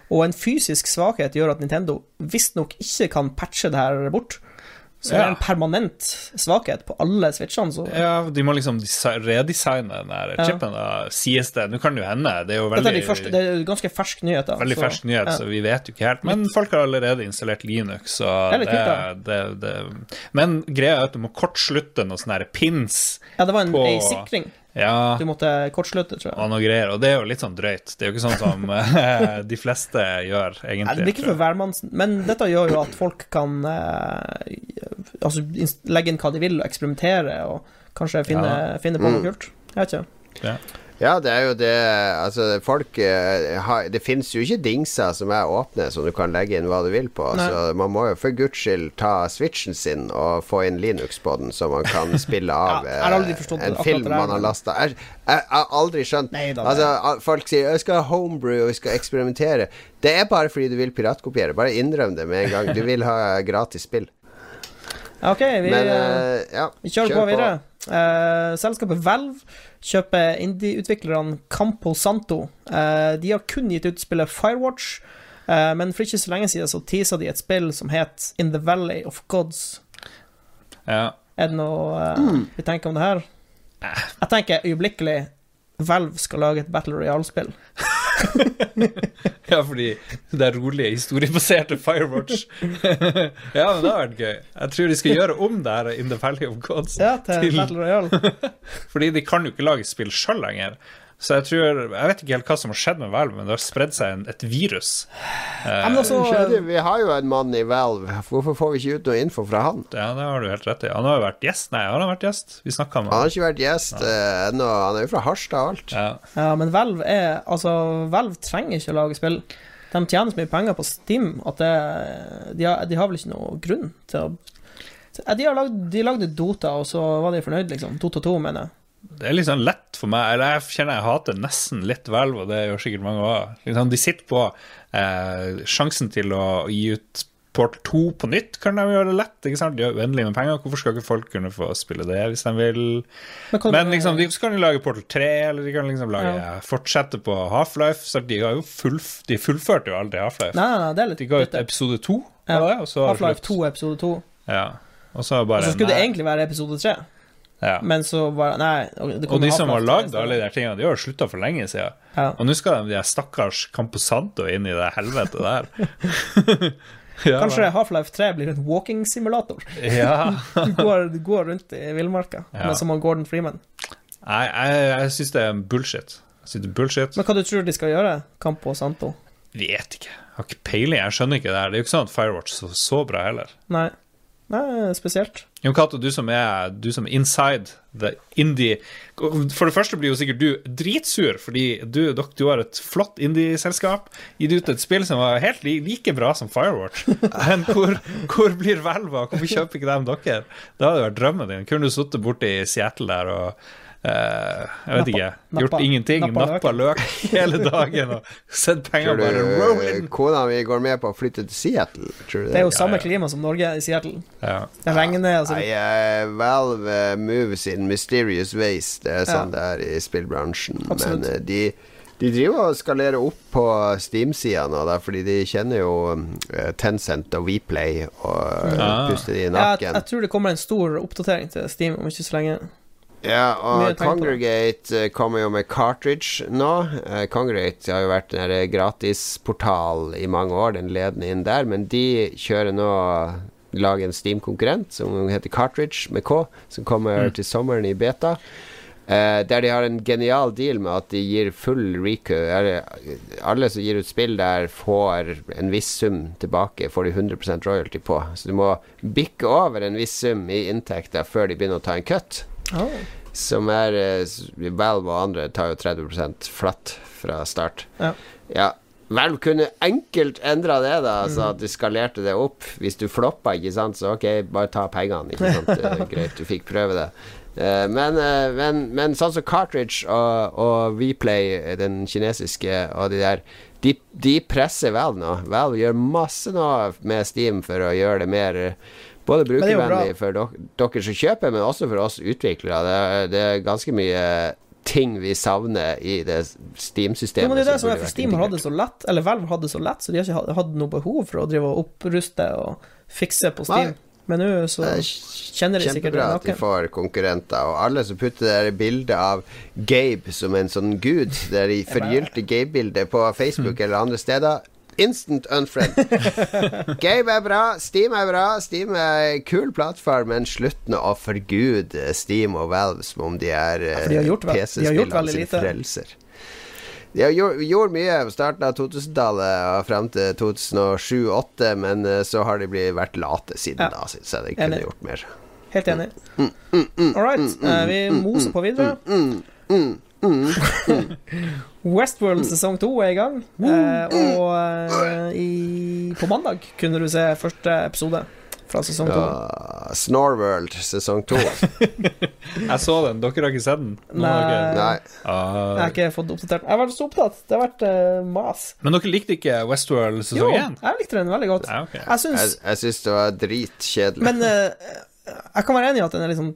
Og en fysisk svakhet gjør at Nintendo visstnok ikke kan patche det her bort. Så det er en permanent svakhet på alle switchene. Så Ja, de må liksom redesigne den der chipen, da, sies det. Nå kan det jo hende, det er jo veldig, er, de første, det er ganske fersk nyhet. da, veldig så- fersk nyhet, ja. så vi vet jo ikke helt. Men folk har allerede installert Linux, så Det det, kult, det, det Men greia er at du må kortslutte noen sånne pins. Ja, det var en, på- ei sikring. Ja, Du måtte kortslutte, tror jeg. og noe greier. Og det er jo litt sånn drøyt. Det er jo ikke sånn som eh, de fleste gjør, Nei, det blir ikke for hvermannsen, men dette gjør jo at folk kan eh, altså, legge inn hva de vil og eksperimentere, og kanskje finne, Ja. finne på noe Mm. kult. Jeg vet ikke. jeg. Ja, det er jo det Altså, folk eh, har Det fins jo ikke dingser som er åpne, som du kan legge inn hva du vil på. Så man må jo for guds skyld ta switchen sin og få inn Linux på den, så man kan spille av Ja, eh, en film der, man har lasta. Jeg, har aldri skjønt Neida, Altså, folk sier 'jeg skal ha homebrew, og vi skal eksperimentere'. Det er bare fordi du vil piratkopiere. Bare innrøm det med en gang. Du vil ha gratis spill. OK, vi, Men eh, ja, vi kjører på videre. Eh, selskapet Valve kjøper indie-utviklerne Campo Santo. Eh, de har kun gitt ut spillet Firewatch, eh, men for ikke så lenge siden så teasa de et spill som het In the Valley of Gods. Ja. Er det noe eh, Mm. vi tenker om det her? Jeg tenker øyeblikkelig Valve skal lage et Battle Royale-spill. ja, fordi det er rolige, historiebaserte Firewatch. ja, men det har vært gøy. Jeg tror de skal gjøre om det her In the Valley of Gods. Ja, til, Til- Battle Royale. Fordi de kan jo ikke lage spill sjøl lenger. Så jeg tror Jeg vet ikke helt hva som har skjedd med Valve, men det har spredd seg en, et virus. Eh, men også, vi har jo en mann i Valve. Hvorfor får vi ikke ut noe info fra han? ja, det har du helt rett i. Han har jo vært gjest. Nei, han har vært gjest. Vi snakka med Han han. har ikke vært gjest ennå. Ja. Han er jo fra Harstad og alt. Ja. ja, men Valve er Altså, Valve trenger ikke å lage spill. De tjener så mye penger på Steam at det, de, har, de har vel ikke noe grunn til å De, har lagd, de lagde Dota, og så var de fornøyd, liksom. Dota 2, mener jeg. Det er litt sånn lett for meg. Eller jeg kjenner jeg hater nesten litt Valve, og det gjør sikkert mange òg. Liksom, de sitter på eh, sjansen til å gi ut Portal 2 på nytt, kan de gjøre det lett. ikke sant? De har uendelig med penger. Hvorfor skal ikke folk kunne få spille det hvis de vil? Men, kan, Men liksom, de så kan de lage Portal 3, eller de kan liksom lage, Ja. fortsette på Half-Life. Så de har jo fullf de fullførte jo aldri Half-Life. Nei, nei, nei, det er litt De ga ut episode 2, Ja. Og så Half-Life 2, episode 2. Ja. Og så bare Og så skulle det egentlig være episode 3, ja. men så var Nei. Det Og de som har lagd alle de stedet. der tingene, de har jo slutta for lenge siden. ja. Og nå skal de, de stakkars Camposanto inn i det helvete der. ja, Kanskje Half-Life 3 blir en walking-simulator. Ja. Du går, du går rundt i villmarka, Ja. men som Gordon Freeman. Nei, jeg, jeg syns det er bullshit. Bullshit. Men hva du tror de skal gjøre? Campo Santo? Vet ikke. Jeg har ikke peiling. Jeg skjønner ikke det her. Det er jo ikke sånn at Firewatch så, så bra heller. Nei. Nei, spesielt. Jon Cato, du som er du som er inside the indie For det første blir jo sikkert du dritsur, fordi du, dere, du har et flott indie-selskap. Gitt ut et spill som var helt li like bra som Firewatch. Men hvor, hvor blir hvelva? Hvorfor kjøper ikke de dere? Det hadde vært drømmen din. Kunne du sittet borte i Seattle der og jeg vet ikke. Nappa- Gjort ingenting. nappa Nappa løk hele dagen og sett penger Tror du bare roll eh, kona mi går med på å flytte til Seattle? Tror du Det er jo samme ja. klima som Norge i Seattle. Ja. Det regner altså. Nei, eh, Valve eh, moves in mysterious ways. Det er sånn det er i spillbransjen. Absolutt. Men eh, de, de driver og skalerer opp på Steam-sida nå, da, fordi de kjenner jo eh, Tencent og Weplay og eh, Ah. puster de i Ja, jeg, nakken. jeg tror det kommer en stor oppdatering til Steam om ikke så lenge. Ja, og. Congregate eh, kommer jo med cartridge nå. Eh, Congregate har jo vært en gratisportal i mange år, den ledende inn der, men de kjører nå Lager en Steam-konkurrent som heter Cartridge med K, som kommer Mm. til sommeren i beta. Uh, der de har en genial deal med at de gir full recu. Alle som gir ut spill der, får en viss sum tilbake, får de 100% royalty på. Så du må bikke over en viss sum i inntekter før de begynner å ta en cut. Oh. Som er eh, Valve og andre tar jo 30% flatt fra start. Ja. Ja. Valve kunne enkelt endra det, da, så at du skalerte det opp. Hvis du floppa, ikke sant, så ok, bare ta pengene. Ikke sant? Greit, du fikk prøve det. Eh, Men, eh, men, men sånn som Cartridge og, og eh, den kinesiske, og de der de, de presser Valve nå. Valve gjør masse nå med Steam for å gjøre det mer både er brukervennlig for dok dere som kjøper, men også for oss utviklere. Det, det er ganske mye ting vi savner i det Steam-systemet. men det er det som er for Steam har hatt det så lett, eller Valve hadde det så lett, så de har ikke hatt- hatt noe behov for å drive og oppruste og fikse på Steam. Nei. Men nå så er kjenner de sikkert Kjempebra at de får konkurrenter. Og alle som putter det der bildet av Gabe som en sånn gud, det de forgylte Gabe-bildet på Facebook eller andre steder, instant unfriend. Game er bra, Steam er bra, Steam er kul plattform, men slutt nå å forgude Steam og Valve som om de er Ja, gjort PC-spillene lite. frelser. De har gjort, gjort mye på starten av 2000-tallet og frem til 2007-2008, men eh, så har de blitt, vært late siden Ja. da, syns jeg de kunne Enig. gjort mer. Helt enig. Mm, All right, eh, vi moser på videre. Westworld sesong to er i gang, eh, og eh, i, på mandag kunne du se første episode fra sesong to. Uh, Snorworld sesong to. Jeg så den. Dere har ikke sett den? Noen Nei. Nei, Uh, Jeg har ikke fått oppdatert. Jeg har vært så opptatt. Det har vært uh, mas. Men dere likte ikke Westworld sesong sesong 1? jeg likte den veldig godt. Nei, okay. Jeg syns jeg, jeg syns det var dritkjedelig. Men jeg kan være enig i at den er litt sånn,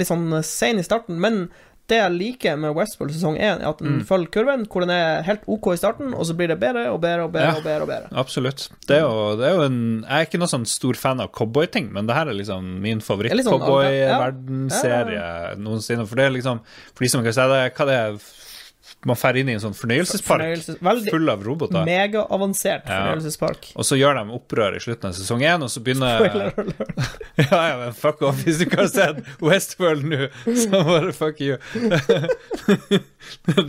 litt sånn sein i starten, men det jeg liker med Westworld sesong 1, er at den Mm. følger kurven, hvor den er helt OK i starten, og så blir det bedre og bedre og bedre. Ja. og bedre og bedre Absolutt. Det er, jo, det er en Jeg er ikke noen sånn stor fan av cowboyting, men det her er liksom min er sånn- favoritt-cowboy-verdensserie noensinne. For det er liksom For de som ikke har sett det, hva det er Man drar inn i en sånn fornøyelsespark Fornøyelses- full av roboter. Megaavansert Ja. fornøyelsespark. Og så gjør de opprør i slutten av sesong én, og så begynner. Ja, ja, men fuck off hvis du ikke har sett Westworld nå, så bare fuck you.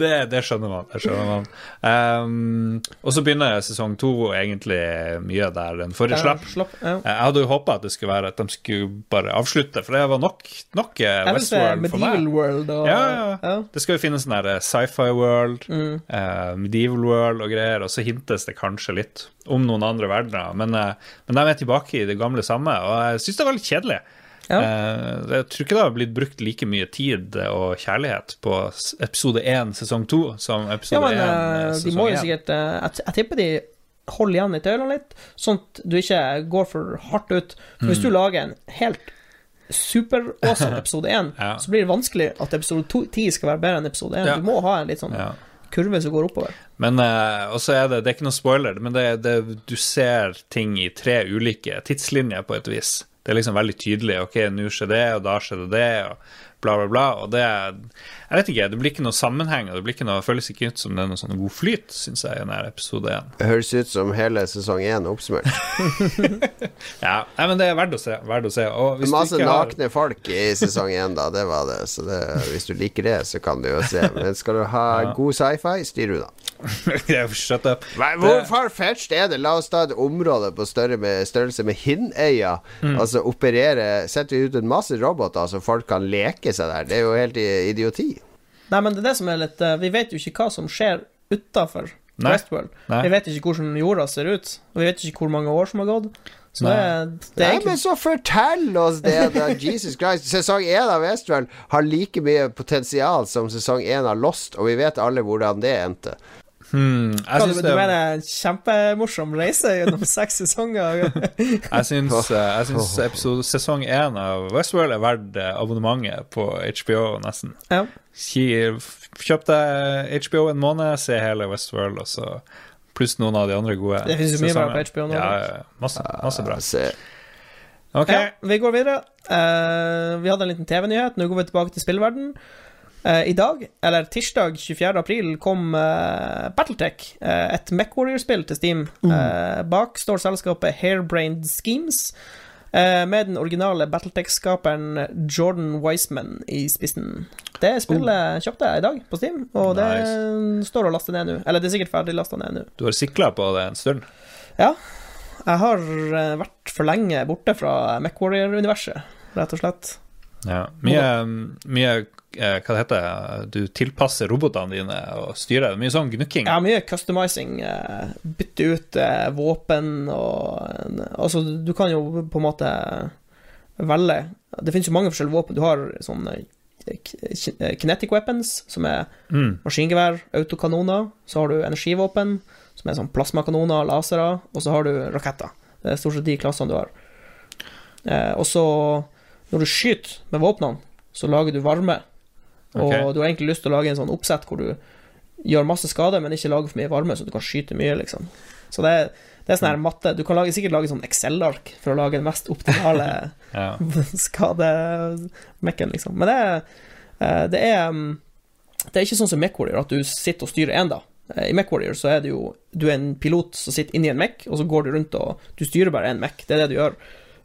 det, det skjønner man. Det skjønner man. Um, og så begynner sesong to egentlig mye der den forrige slapp. slapp, ja. Jeg hadde jo håpa at det skulle være at de skulle bare avslutte, for det var nok, nok eh, Westworld for meg. World og Ja, ja. ja. Det skal jo finnes sånn sci-fi world, Mm. eh, medieval world og greier, og så hintes det kanskje litt om noen andre verdener, men, eh, men de er tilbake i det gamle samme, og jeg syns det er veldig kjedelig. Ja. Eh, jeg tror ikke det har blitt brukt like mye tid og kjærlighet på episode én sesong to som episode Ja, sesong men én eh, de må jo sikkert eh, jeg, jeg tipper de holder igjen i tøylene litt, sånn at du ikke går for hardt ut. For hvis Mm. du lager en helt super-awesome episode 1, Ja. så blir det vanskelig at episode 2 10 skal være bedre enn episode 1. Ja. Du må ha en litt sånn Ja. kurve som går oppover. Men uh, Og så er det Det er ikke noe spoiler, men det, det, du ser ting i tre ulike tidslinjer, på et vis. Det er liksom veldig tydelig. Ok, nå skjer det, og da skjer det, det, og bla, bla, bla. Og det Jeg vet ikke, det blir ikke noe sammenheng, og det blir ikke noe, føles ikke ut som det er noe sånn god flyt, syns jeg, i denne episode én. Det høres ut som hele sesong én oppsummert. Ja, nei, men det er verdt å se. Verdt å se. Og hvis Masse du ikke har nakne folk i sesong én, da. Det var det. Så det, hvis du liker det, så kan du jo se. Men skal du ha god sci-fi, styr unna. Shut up. Nei, Hvor far-fetched er det? La oss ta et område på større med, størrelse med Hinnøya. Mm. Altså operere Setter vi ut en masse roboter så folk kan leke seg der. Det er jo helt idioti. Nei, men det er det som er litt eh, Vi vet jo ikke hva som skjer utafor Westworld. Nei. Vi vet ikke hvordan jorda ser ut, og vi vet ikke hvor mange år som har gått. Så Nei. er- det er Nei, men så fortell oss det, da! Jesus Christ. Sesong én av Westworld har like mye potensial som sesong én av Lost, og vi vet alle hvordan det endte. Hmm, jeg Hva, du, syns du det mener en kjempemorsom reise gjennom seks sesonger? Jeg syns, eh, jeg syns episode sesong én av Westworld er verdt eh, abonnementet på HBO, nesten. ja. Kjøp deg HBO en måned, se hele Westworld, og så pluss noen av de andre gode Det finnes jo mye bra på. HBO nå, Ja, masse, masse bra. Ok, Ja, vi går videre. Uh, vi hadde en liten TV-nyhet. Nå går vi tilbake til spillverden. Eh, I dag, eller tirsdag 24. april, kom uh, Battletech, eh, et MechWarrior-spill til Steam. Eh, bak står selskapet Hairbrained Schemes, eh, med den originale Battletech-skaperen Jordan Wiseman i spissen. Det spillet kjøpte jeg i dag på Steam, og det står og laster ned nå. Eller det er sikkert ferdig lasta ned nå. du har sikla på det en stund. Ja. Jeg har eh, vært for lenge borte fra MechWarrior-universet, rett og slett. Ja. Mye, mye eh, Hva det heter? Du tilpasser robotene dine og styrer. Mye sånn gnukking. Ja, mye customizing. eh, Bytte ut eh, våpen og Altså, du kan jo på en måte velge Det finnes jo mange forskjellige våpen. Du har k- kinetic weapons, som er Mm. maskingevær, autokanoner. Så har du energivåpen, som er sånn plasmakanoner, lasere, og så har du raketter. Det er stort sett de klassene du har. Og så, når du skyter med våpnene, så lager du varme. Og okay. du har egentlig lyst til å lage en sånn oppsett hvor du gjør masse skade, men ikke lager for mye varme, så du kan skyte mye, liksom. Så det det er sånn her matte Du kan lage, sikkert lage sånn Excel-ark for å lage den mest optimale Ja. skademekken, liksom. Men det er, eh, det er mm, Det er ikke sånn som MechWarrior, at du sitter og styrer én, da. Eh, I MechWarrior så er det jo Du er en pilot som sitter inni en Mech, og så går du rundt og Du styrer bare én Mech, det er det du gjør.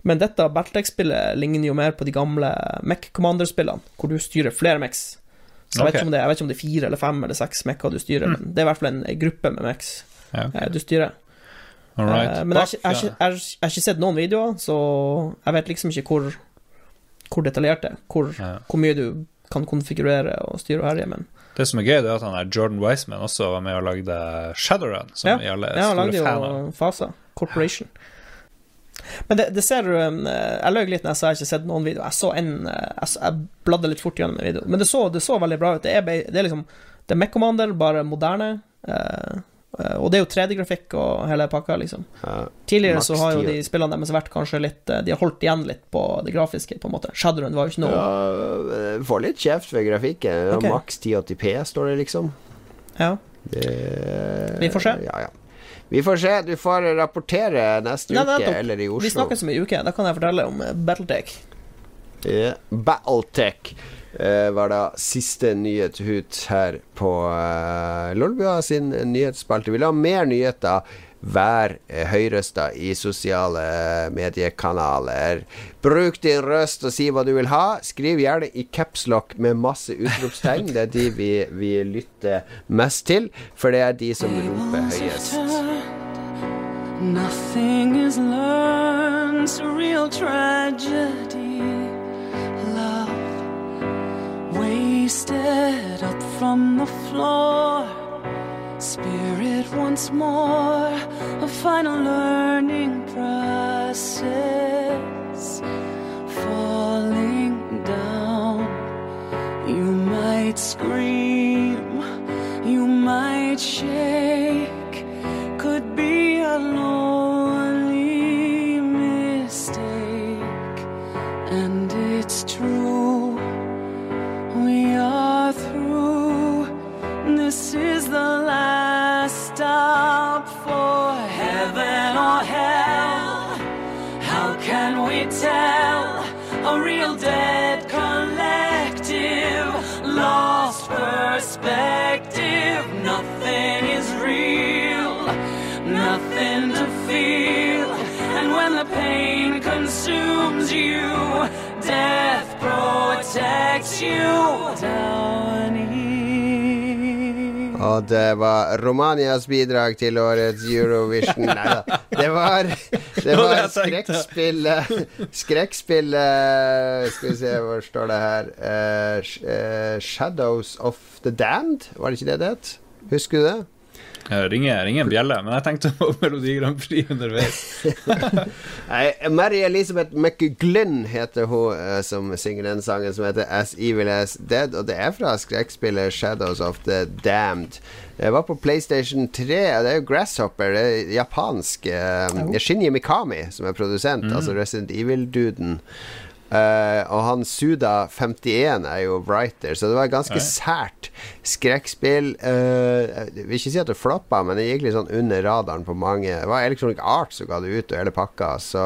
Men dette Battletech-spillet ligner jo mer på de gamle Mech Commander-spillene, hvor du styrer flere Mechs. Så jeg, vet det, jeg vet ikke om det er fire eller fem eller seks Mecher du styrer, men det er i hvert fall en, gruppe med Mechs Ja, ok. eh, du styrer. Eh, Men jeg har ikke- sett noen videoer, så jeg vet liksom ikke hvor, hvor detaljert det er. Hvor, ja. hvor mye du kan konfigurere og styre og herje, men Det som er gøy, det er at han er Jordan Wiseman også var med og lagde Shadowrun, som Ja. vi alle er ja, han lagde jo Fasa Corporation. Men det, det ser du eh, Jeg løy litt når jeg sa jeg ikke sett noen video. Jeg så en eh, Jeg, jeg bladde litt fort gjennom en video, men det så, det så veldig bra ut. Det er, det er liksom Det er Mech Commander, bare moderne. eh, eh, og det er jo 3D-grafikk og hele pakka, liksom. Ja. Tidligere så har jo de spillene deres vært kanskje litt De har holdt igjen litt på det grafiske, på en måte. Shadowrun var jo ikke noe Ja, får litt kjeft ved grafikken. Okay. Maks 1080P står det, liksom. Ja. Det, Vi får se. Ja, ja. Vi får se. Du får rapportere neste Nei, uke, eller i Oslo. Vi snakkes om ei uke. Da kan jeg fortelle om eh, Battletech. Yeah. Battletech uh, var da siste nyhet ut her på uh, Lolbua sin nyhetsspalte. Vil du ha mer nyheter? Vær høyrøsta i sosiale mediekanaler. Bruk din røst og si hva du vil ha. Skriv gjerne i capslock med masse utropstegn. Det er de vi, vi lytter mest til, for det er de som roper høyest. Nothing is learned, real tragedy. Love wasted up from the floor. Spirit once more, a final learning process. Falling down, you might scream, you might shake could be a lonely mistake. And it's true, Og det var Romanias bidrag til årets Eurovision. Nei da. Det var, det var skrekkspillet Skrekkspillet Skal vi se, hvor står det her? uh, Shadows of the Damned? Var det ikke det det het? Husker du det? Ringer, ringer en bjelle, men jeg tenkte på Melodi Grand Prix underveis. Nei, Mary Elizabeth McGlynn heter hun eh, som synger den sangen som heter As Evil As Dead, og det er fra skrekkspillet Shadows of the Damned. Jeg var på PlayStation 3, det er jo Grasshopper, det er japansk. eh, det er Shinji Mikami som er produsent, altså Resident Evil-duden. Eh, og han Suda51 er jo writer, så det var et ganske sært skrekkspill. Uh, jeg vil ikke si at det floppa, men det gikk litt sånn under radaren på mange. Det var Electronic Arts som ga det ut, og hele pakka. Så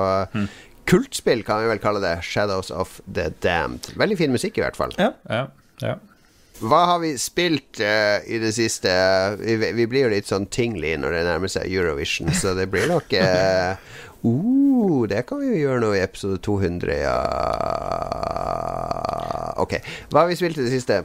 kultspill kan vi vel kalle det. Shadows of the Damned. Veldig fin musikk, i hvert fall. Ja. Ja, ja. Hva har vi spilt uh, i det siste? Vi, vi blir jo litt sånn tingly når det nærmer seg Eurovision, så det blir nok uh, uh, Det kan vi jo gjøre nå i episode 200, ja. Ok. Hva har vi spilt i det siste?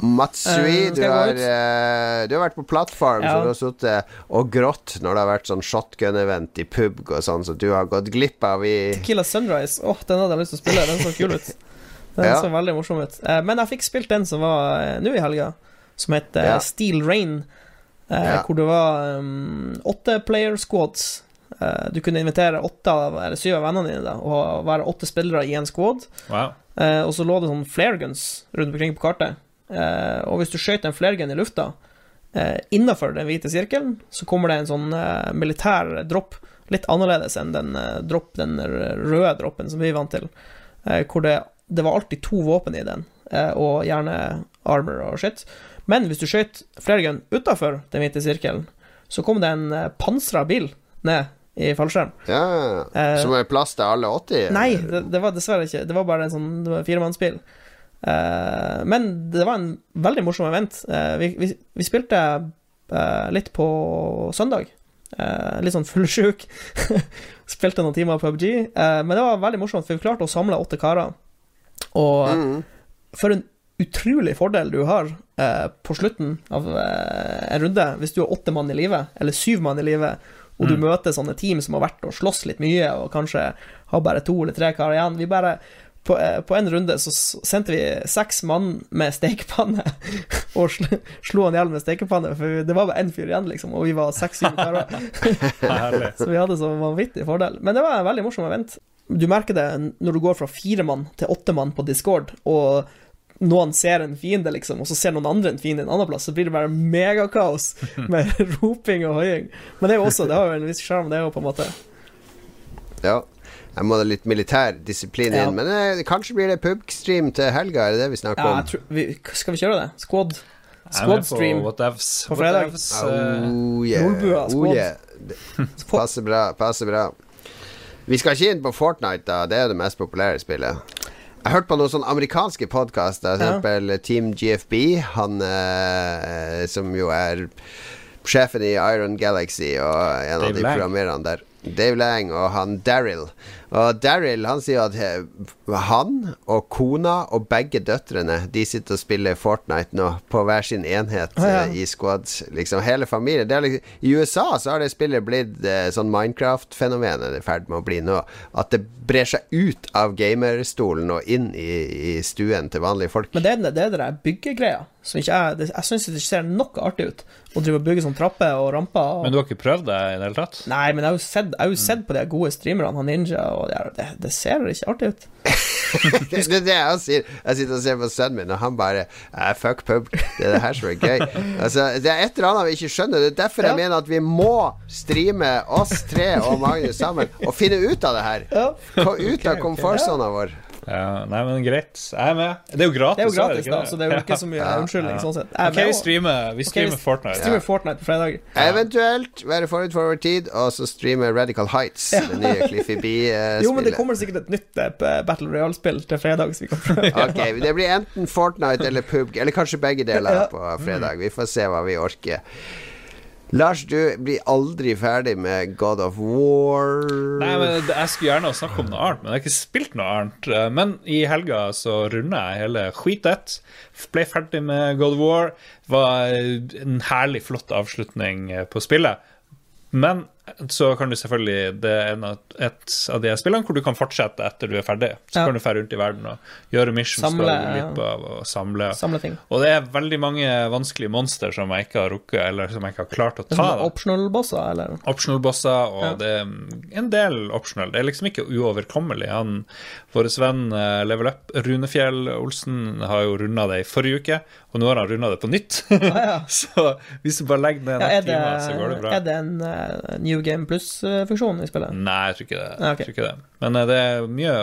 Matsui, uh, du, har, ut? eh, du har vært på plattform, Ja. så du har sittet og grått når det har vært sånn shotgun-event i pub og sånn, så du har gått glipp av i Tequila Sunrise. Åh, den hadde jeg lyst til å spille. Den så kul ut. Den Ja. så veldig morsom ut. Uh, men jeg fikk spilt den som var eh, nå i helga, som het eh. Steel Rain. Eh. Hvor det var um, åtte player squads. Eh, du kunne invitere åtte av, eller syv av vennene dine og være åtte spillere i en squad. Wow. Eh, og så lå det sånn flareguns rundt omkring på kartet. Eh, og hvis du skjøt en flaregun i lufta eh, innafor den hvite sirkelen, så kommer det en sånn militær dropp. Litt annerledes enn den, dropp, den røde droppen som vi er vant til. Eh, hvor det, det var alltid to våpen i den, eh, og gjerne armor og shit. Men hvis du skjøt flaregun utafor den hvite sirkelen, så kom det en pansra bil ned i fallskjerm. Ja, uh, Som er plass til alle 80? Nei, det, det var dessverre ikke. Det var bare en sånn det var firemannsbil. Uh, men det var en veldig morsom event. Uh, vi, vi, vi spilte eh, litt på søndag. Eh, litt sånn fullsjuk. spilte noen timer PubG. Eh, men det var veldig morsomt, for vi klarte å samle åtte karer. Og Mm. for en utrolig fordel du har eh, på slutten av eh, en runde, hvis du har åtte mann i live, eller syv mann i live, og du Mm. møter sånne team som har vært og slåss litt mye, og kanskje har bare to eller tre karer igjen. Vi bare på, eh, på en runde så sendte vi seks mann med stekepanne og sl slo han i hjel med stekepanne, for det var bare én fyr igjen, liksom, og vi var seks-syv karer. Så vi hadde så vanvittig fordel. Men det var en veldig morsom event. Du merker det når du går fra fire mann til åtte mann på Discord, og noen ser en fiende, liksom, og så ser noen andre en fiende en annen plass, så blir det bare megakaos med roping og hoiing. Men det er jo også, det har jo en viss sjarm, det er jo på en måte. Ja. Jeg må ha litt militær disiplin Ja. inn. Men eh, kanskje blir det pubstream til helga, er det det vi snakker Ja, om? tror, vi, skal vi kjøre det? Squad? Jeg er med Squad på på fredag. Eh, Oh, yeah. Lolbua, Oh, yeah. Passer bra, passer bra. Vi skal ikke inn på Fortnite, da. Det er det mest populære spillet. Jeg har hørt på noen sånne amerikanske podkaster, for Ja. Team GFB, han eh, som jo er sjefen i Iron Galaxy og en av de Lang. programmererne der. Dave Lang og han Daryl. Og Daryl han sier at han og kona og begge døtrene De sitter og spiller Fortnite nå på hver sin enhet Ah, ja. eh, i squad. Liksom hele familien. Det er liksom, I USA så har det spillet blitt eh, sånn Minecraft-fenomen er det i ferd med å bli nå. At det brer seg ut av gamerstolen og inn i, i stuen til vanlige folk. Men det er det, det er det der byggegreia. Som ikke jeg jeg syns det ser noe artig ut. Å drive og bygge sånn trapper og ramper. Og, Men du har ikke prøvd det i det hele tatt? Nei, men jeg har jo sett, jeg har jo sett på de gode streamerne, han Ninja, og er- det, det ser ikke artig ut. det er det jeg sier. Jeg sitter og ser på sønnen min, og han bare Fuck pub. Det er det her som er gøy. Altså, det er et eller annet vi ikke skjønner. Det er derfor jeg Ja. mener at vi må streame oss tre og Magnus sammen og finne ut av det her. Ja. Gå ut av komfortsona vår. Ja, nei, men greit. Jeg er med. Det er jo gratis. Det er jo gratis, da, så det er jo ikke så mye unnskyldning. sånn sett. Jeg er Ok, med vi streamer, vi streamer vi Fortnite. streamer Fortnite på fredag. Eventuelt være forut for vår tid, og så streame Radical Heights, det nye Cliffy B-spillet. Jo, men det kommer sikkert et nytt eh, Battle Royale-spill til fredag, så vi kan prøve. Ok, Det blir enten Fortnite eller PUBG, eller kanskje begge deler Ja. på fredag. Vi får se hva vi orker. Lars, du blir aldri ferdig med God of War. Nei, men Jeg skulle gjerne snakke om noe annet, men jeg har ikke spilt noe annet. Men i helga så runda jeg hele skitet. Ble ferdig med God of War. Var en herlig, flott avslutning på spillet. Men så kan du selvfølgelig Det er av, et av de spillene hvor du kan fortsette etter du er ferdig. Så Ja. kan du dra rundt i verden og gjøre missions Samle, du glipp av, og samle. Samle. Og det er veldig mange vanskelige monster som jeg ikke har rukket, eller som jeg ikke har klart å Det ta. optional-bosser, eller? Optional-bosser, og Ja. det er en del optional. Det er liksom ikke uoverkommelig. Han, Vår venn eh, Level Up, Runefjell Olsen, har jo runda det i forrige uke, og nå har han runda det på nytt. ja. så hvis du bare legger ned Ja, er, timer, så går det bra. er det en uh, New Game Plus-funksjon i spillet? Nei, jeg tror ikke det. Okay. Jeg tror ikke det. Men eh, det er mye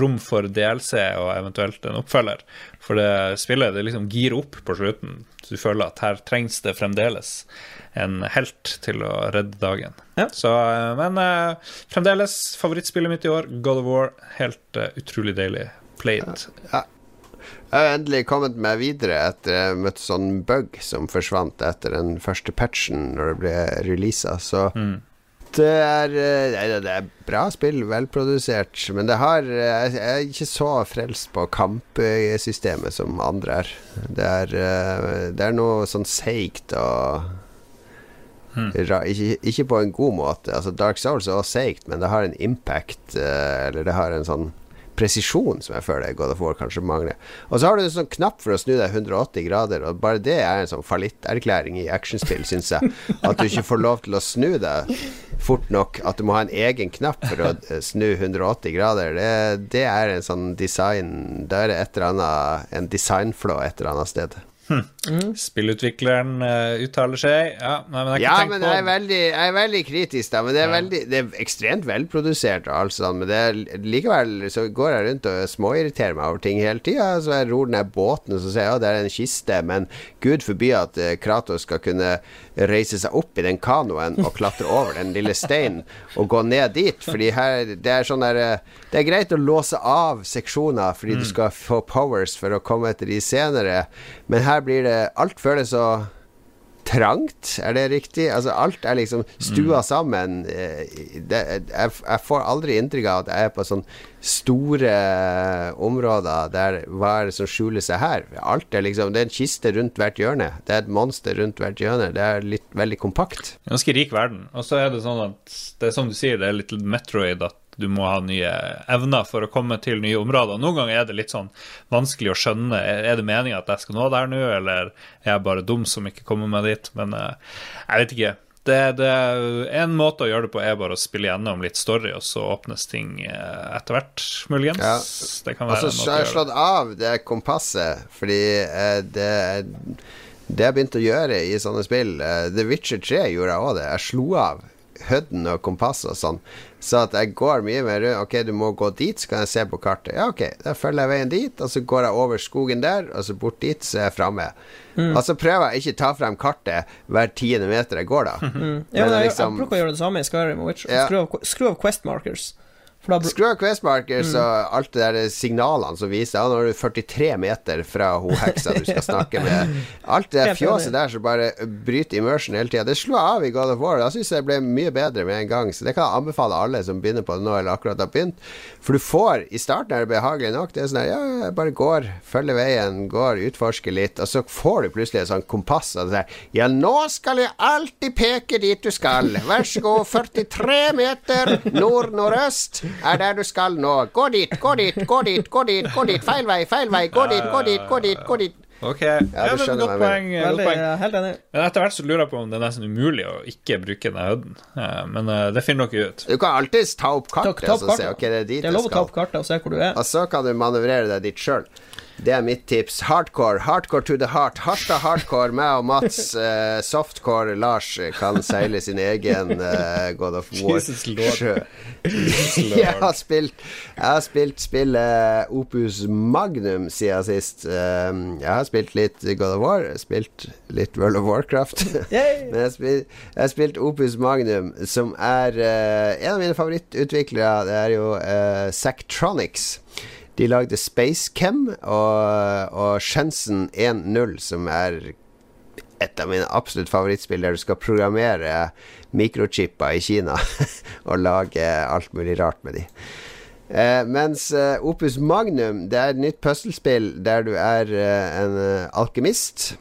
rom for DLC og eventuelt en oppfølger. For det spillet det liksom girer opp på slutten. Så du føler at her trengs det fremdeles en helt til å redde dagen. Ja. Så, eh, men eh, fremdeles favorittspillet mitt i år, God of War. Helt utrolig deilig played. Jeg har endelig kommet meg videre etter jeg møtte sånn bug som forsvant etter den første patchen når det ble releasa. Så det er eh, det er bra spill, velprodusert. Men det har eh, Jeg er ikke så frelst på kampsystemet som andre er. Det er, eh, det er noe sånn seigt og hmm. ikke, ikke på en god måte. Altså Dark Souls er også seigt, men det har en impact, eller det har en sånn presisjon som jeg føler God of War kanskje mangler. Og så har du en sånn knapp for å snu deg 180 grader, og bare det er en sånn fallitterklæring i actionspill, syns jeg. At du ikke får lov til å snu deg fort nok. At du må ha en egen knapp for å eh, snu 180 grader. Det, det er en sånn design Da er det et eller annet en designflå et eller annet sted. Spillutvikleren uh, uttaler seg. Ja, nei, men jeg Ja, men jeg er veldig, jeg er veldig kritisk, da. Men det er, Ja. veldig, det er ekstremt velprodusert altså. Men det er, likevel så går jeg rundt og småirriterer meg over ting hele tida. Så jeg ror der båten og så sier jeg ja, det er en kiste, men gud forby at eh, Kratos skal kunne reise seg opp i den kanoen og klatre over den lille steinen og gå ned dit. Fordi her Det er sånn der eh, Det er greit å låse av seksjoner fordi du skal få powers for å komme etter de senere, men her blir det Alt føles så trangt, er det riktig? Altså Alt er liksom stua sammen. eh, Det, jeg, jeg får aldri inntrykk av at jeg er på sånne store områder der hva er det som skjuler seg her? Alt er liksom Det er en kiste rundt hvert hjørne. Det er et monster rundt hvert hjørne. Det er litt veldig kompakt. Ganske rik verden. Og så er det sånn at det er som du sier, det er litt Metroid at du må ha nye evner for å komme til nye områder. Noen ganger er det litt sånn vanskelig å skjønne. Er det meninga at jeg skal nå der nå, eller er jeg bare dum som ikke kommer meg dit? Men eh, jeg vet ikke. Det, det, en måte å gjøre det på er bare å spille gjennom litt story, og så åpnes ting eh, etter hvert, muligens. Ja. Det kan være altså, har jeg det. slått av det kompasset, fordi eh, det Det jeg begynte å gjøre i sånne spill The Witcher 3 gjorde jeg òg det. Jeg slo av hødden og kompasset og sånn. Så at jeg går mye mer rundt Ok, du må gå dit, så kan jeg se på kartet. Ja, ok, da følger jeg veien dit, og så går jeg over skogen der, og så bort dit, så er jeg framme. Og så prøver jeg ikke ta frem kartet hver tiende meter jeg går, da. Ja, men Men jeg, liksom- jeg bruker å gjøre det samme i Skyrim og Witcher. Ja. Skru, av, skru av Quest Markers. Skru av Quest Så og alt det der signalene som viser Ja, nå er du 43 meter fra hun heksa du skal snakke med. Alt det fjåset der som bare bryter immersion hele tida. Det slo jeg av i God of War. Da syns jeg det ble mye bedre med en gang. Så det kan jeg anbefale alle som begynner på det nå, eller akkurat har begynt. For du får I starten er det behagelig nok. Det er sånn at, ja, jeg bare går, følger veien, går, utforsker litt, og så får du plutselig et sånt kompass. Og det der, ja, nå skal jeg alltid peke dit du skal. Vær så god, 43 meter nord-nordøst er der du skal nå. Gå dit, gå dit, gå dit, gå dit, gå dit. Feil vei, feil vei. Gå dit, gå dit, gå dit. gå dit Ok, Ja, ja, du det er et skjønner godt poeng. Veldig, poeng. helt enig. Men etter hvert så lurer jeg på om det er nesten umulig å ikke bruke den høyden. Eh, Men eh, det finner dere ut. Du kan alltids ta opp kartet ta ta opp så se ok, det er dit det er lov å ta opp kartet og se hvor du er. Og så kan du manøvrere deg dit sjøl. Det er mitt tips. Hardcore. Hardcore to the heart. Harstad hardcore. Meg og Mats. Uh, softcore Lars kan seile sin egen uh, God of War. Jesus lord. jeg har spilt Jeg har spilt spillet Opus Magnum siden sist. Uh, jeg har spilt litt God of War, spilt litt World of Warcraft. Men jeg har spilt, jeg har spilt Opus Magnum, som er eh, en av mine favorittutviklere. Det er jo Zactronics. De lagde Spacecam og, og Shenzhen 1.0, som er et av mine absolutt favorittspill, der du skal programmere mikrochipper i Kina og lage alt mulig rart med de. Eh, mens eh, Opus Magnum Det er et nytt puslespill der du er eh, en eh, alkymist.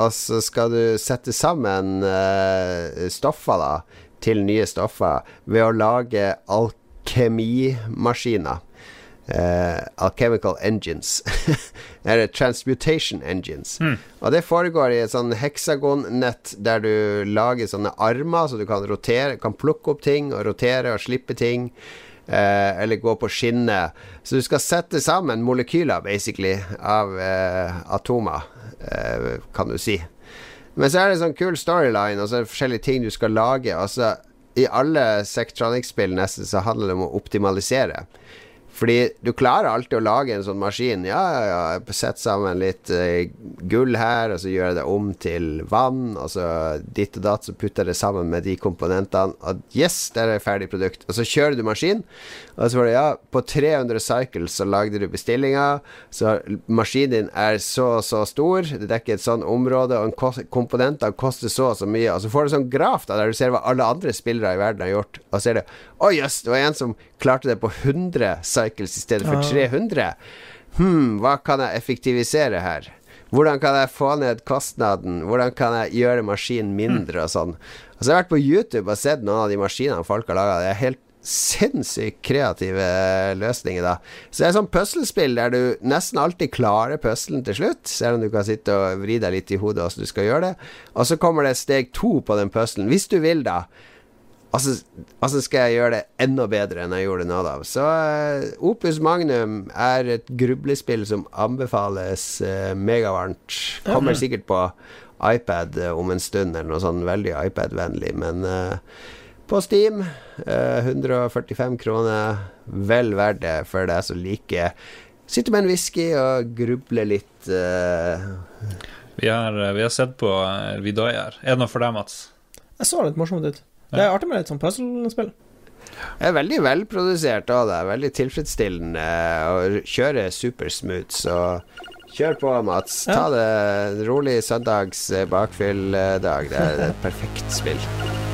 Og så skal du sette sammen eh, stoffer da til nye stoffer ved å lage alkemimaskiner. Eh, alchemical engines. Eller transmutation engines. Og det foregår i et sånn heksagonnett der du lager sånne armer så du kan rotere, kan plukke opp ting og rotere og slippe ting. Eh, eller gå på skinner. Så du skal sette sammen molekyler, basically, av eh, atomer, eh, kan du si. Men så er det sånn kul storyline, og så er det forskjellige ting du skal lage. Altså, I alle Sectronic-spill nesten så handler det om å optimalisere. Fordi du klarer alltid å lage en sånn maskin. Ja, ja, ja, sett sammen litt uh, gull her, og så gjør jeg det om til vann, og så ditt og datt, så putter jeg det sammen med de komponentene. Og yes, der er det ferdig produkt. Og så kjører du maskin, og så var det ja, på 300 cycles så lagde du bestillinga, så maskinen din er så og så stor, det dekker et sånn område, og en komponenter koster så og så mye, og så får du sånn graf da, der du ser hva alle andre spillere i verden har gjort, og så ser du å jøss, det var en som klarte det på 100 cycles i stedet for 300. Hm, hva kan jeg effektivisere her? Hvordan kan jeg få ned kostnaden? Hvordan kan jeg gjøre maskinen mindre og sånn? Og så har jeg vært på YouTube og sett noen av de maskinene folk har laga. Det er helt sinnssykt kreative løsninger, da. Så det er sånn puslespill der du nesten alltid klarer puzzlen til slutt, selv om du kan sitte og vri deg litt i hodet hvordan du skal gjøre det. Og så kommer det steg to på den puzzlen, hvis du vil, da. Altså, altså skal jeg gjøre det enda bedre enn jeg gjorde det nå, da. Så uh, Opus Magnum er et grublespill som anbefales uh, megavarmt. Kommer sikkert på iPad uh, om en stund, eller noe sånn veldig iPad-vennlig, men på Steam eh, 145 kroner. Vel verdt det for deg som liker Sitte med en whisky og gruble litt. Vi har, vi har sett på eh, Er det noe for deg, Mats? Jeg så litt morsomt ut. Det er artig med litt sånn puzzle-spill. Det er veldig velprodusert òg, det er veldig tilfredsstillende og kjører supersmooth, så kjør på, Mats. Ta det rolig søndags eh, bakfylldag. Det er et perfekt spill.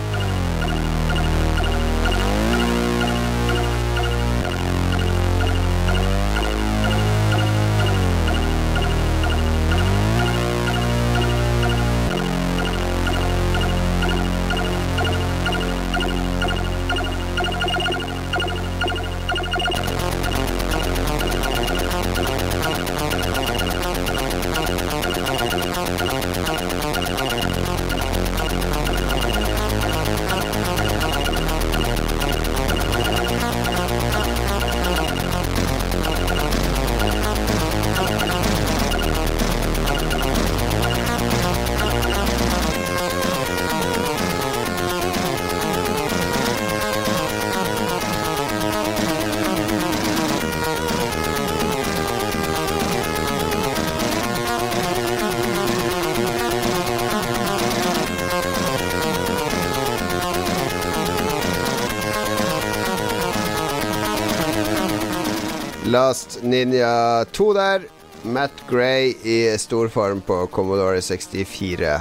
Last Ninja 2 der. Matt Gray i storform på Commodore 64.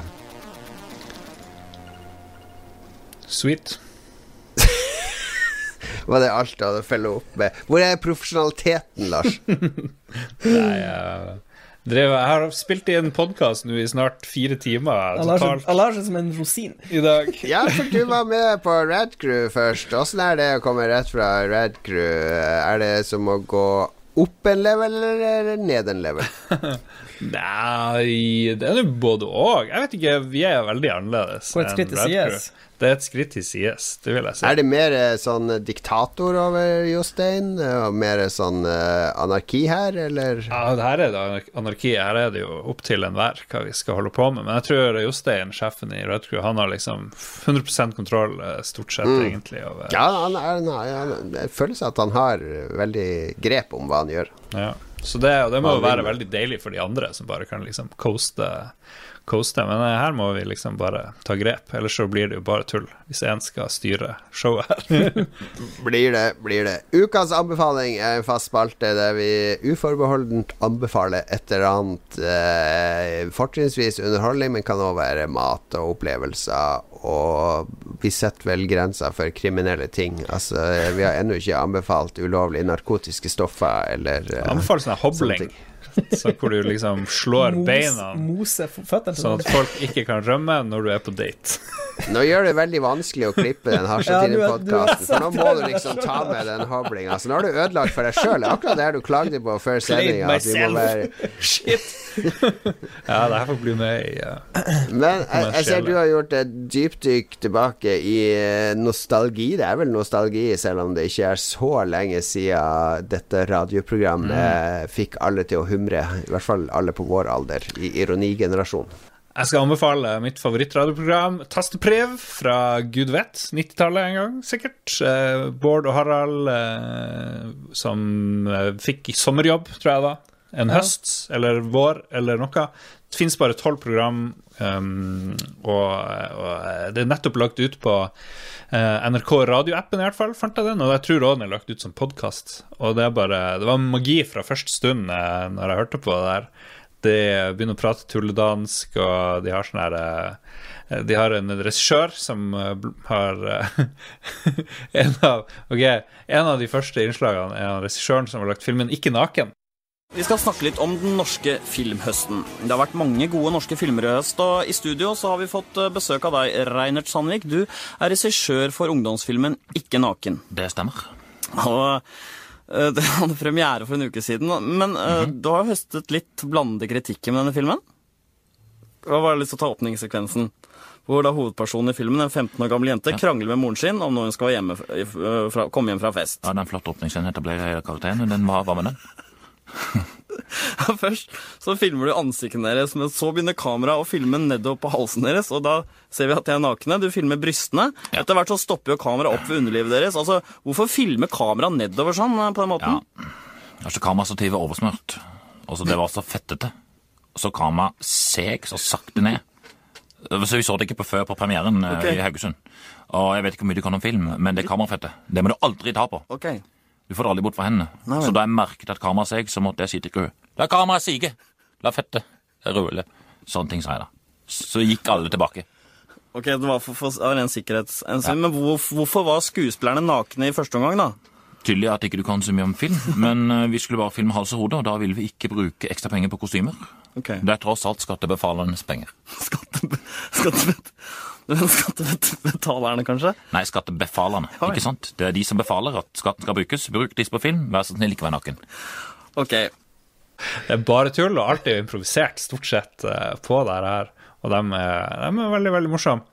Sweet. Var det alt du hadde å følge opp med? Hvor er profesjonaliteten, Lars? Nei, jeg, drev, jeg har spilt i en podkast nå i snart fire timer Han lar seg- som en rosin. i dag. Ja, for du var med på Red Crew først. Åssen er det å komme rett fra Red Crew? Er det som å gå opp en level eller ned en level? Nei, det er jo både og. Jeg vet ikke, vi er veldig annerledes. På et skritt til sides. Det er et skritt til sides, det vil jeg si. Er det mer eh, sånn diktator over Jostein? Og mer sånn eh, anarki her, eller? Ja, her er det anar- anarki. Her er det jo opp til enhver hva vi skal holde på med. Men jeg tror Jostein, sjefen i Red Crew, han har liksom 100% kontroll, eh, stort sett, egentlig. Over, Ja, han han han, det føles at han har veldig grep om hva han gjør. Ja. Så det, og det må jo være veldig deilig for de andre som bare kan liksom coaste, coaste. Men eh, her må vi liksom bare ta grep, ellers så blir det jo bare tull hvis én skal styre showet her. Blir det, blir det. Ukas anbefaling er en fast spalte der vi uforbeholdent anbefaler et eller annet eh, fortrinnsvis underholdning, men kan også være mat og opplevelser. Og vi setter vel grenser for kriminelle ting. Altså, vi har ennå ikke anbefalt ulovlige narkotiske stoffer eller eh, Anbefaler sånn hobling, ting. Så hvor du liksom slår Mos- beina Mose føttene sånn at folk ikke kan rømme når du er på date. Nå gjør det veldig vanskelig å klippe den Hasjetiden-podkasten, for nå må du liksom ta med den hoblinga. Så nå har du ødelagt for deg sjøl. Akkurat det du klagde på før sendinga. At vi må være Shit! ja, det her får bli med i ja. Men jeg, jeg ser du har gjort et dypdykk tilbake i eh, nostalgi. Det er vel nostalgi, selv om det ikke er så lenge siden dette radioprogrammet fikk alle til å humre. I hvert fall alle på vår alder, i ironigenerasjonen. Jeg skal anbefale mitt favorittradioprogram, Tasteprev, fra gud vet, 90-tallet en gang, sikkert. Eh, Bård og Harald eh, som eh, fikk sommerjobb, tror jeg det var. En Ja. høst eller vår eller noe. Det finnes bare tolv program, um, og, og det er nettopp lagt ut på uh, NRK radioappen, i hvert fall, fant jeg den. Og jeg tror også den er lagt ut som podkast. Og det bare Det var magi fra første stund uh, når jeg hørte på det der. De begynner å prate tulledansk, og de har sånn her uh, De har en regissør som eh, har eh, en, av, okay, en av de første innslagene er regissøren som har lagt filmen 'Ikke naken'. Vi skal snakke litt om den norske filmhøsten. Det har vært mange gode norske filmer i høst, og i studio så har vi fått eh, besøk av deg, Reinert Sandvik. Du er regissør for ungdomsfilmen Ikke naken. Det stemmer. Og eh, det hadde premiere for en uke siden, men eh, du har høstet litt blandede kritikker med denne filmen. Jeg har bare lyst til å ta åpningssekvensen. Hvor da hovedpersonen i filmen, en 15 år gammel jente, Ja. krangler med moren sin om når hun skal hjemme, fra, komme hjem fra fest. Ja, Den flotte åpningsscenen etablerer hele karakteren. Den var, hva med den? Først så filmer du ansiktene deres, men så begynner kameraet å filme nedover på halsen deres, og da ser vi at de er nakne. Du filmer brystene. Ja. Etter hvert så stopper jo kameraet opp ved underlivet deres. Altså, Hvorfor filme kameraet nedover sånn, eh, på den måten? Ja. Altså, kamerastativet er oversmørt. Altså, det var så fettete. Så kameraet seg så sakte ned. Så vi så det ikke på før på premieren okay. I Haugesund. Og jeg vet ikke hvor mye du kan om film, men det kamerafettet, det må du aldri ta på. Ok. Du får det aldri bort fra hendene. Nei, så da jeg merket at kameraet seg, så måtte jeg si til crew La kameraet sige! La fettet rulle. Sånne ting sa jeg da. Så gikk alle tilbake. Ok, Det var for, for av ren sikkerhetshensyn. Men hvor, hvorfor var skuespillerne nakne i første omgang, da? Tydelig at ikke du kan så mye om film, men eh, vi skulle bare filme hals og hode, og da ville vi ikke bruke ekstra penger på kostymer. Ok. Det er tross alt skattebefalernes penger. Skattebe... skattebet, men skattebetalerne, kanskje? Nei, skattebefalerne, Oi. ikke sant? Det er de som befaler at skatten skal brukes. Bruk disse på film, vær så snill ikke vær naken. Ok. Det er bare tull, og alt er improvisert stort sett eh, på det her. Og de er, de er veldig, veldig morsomme.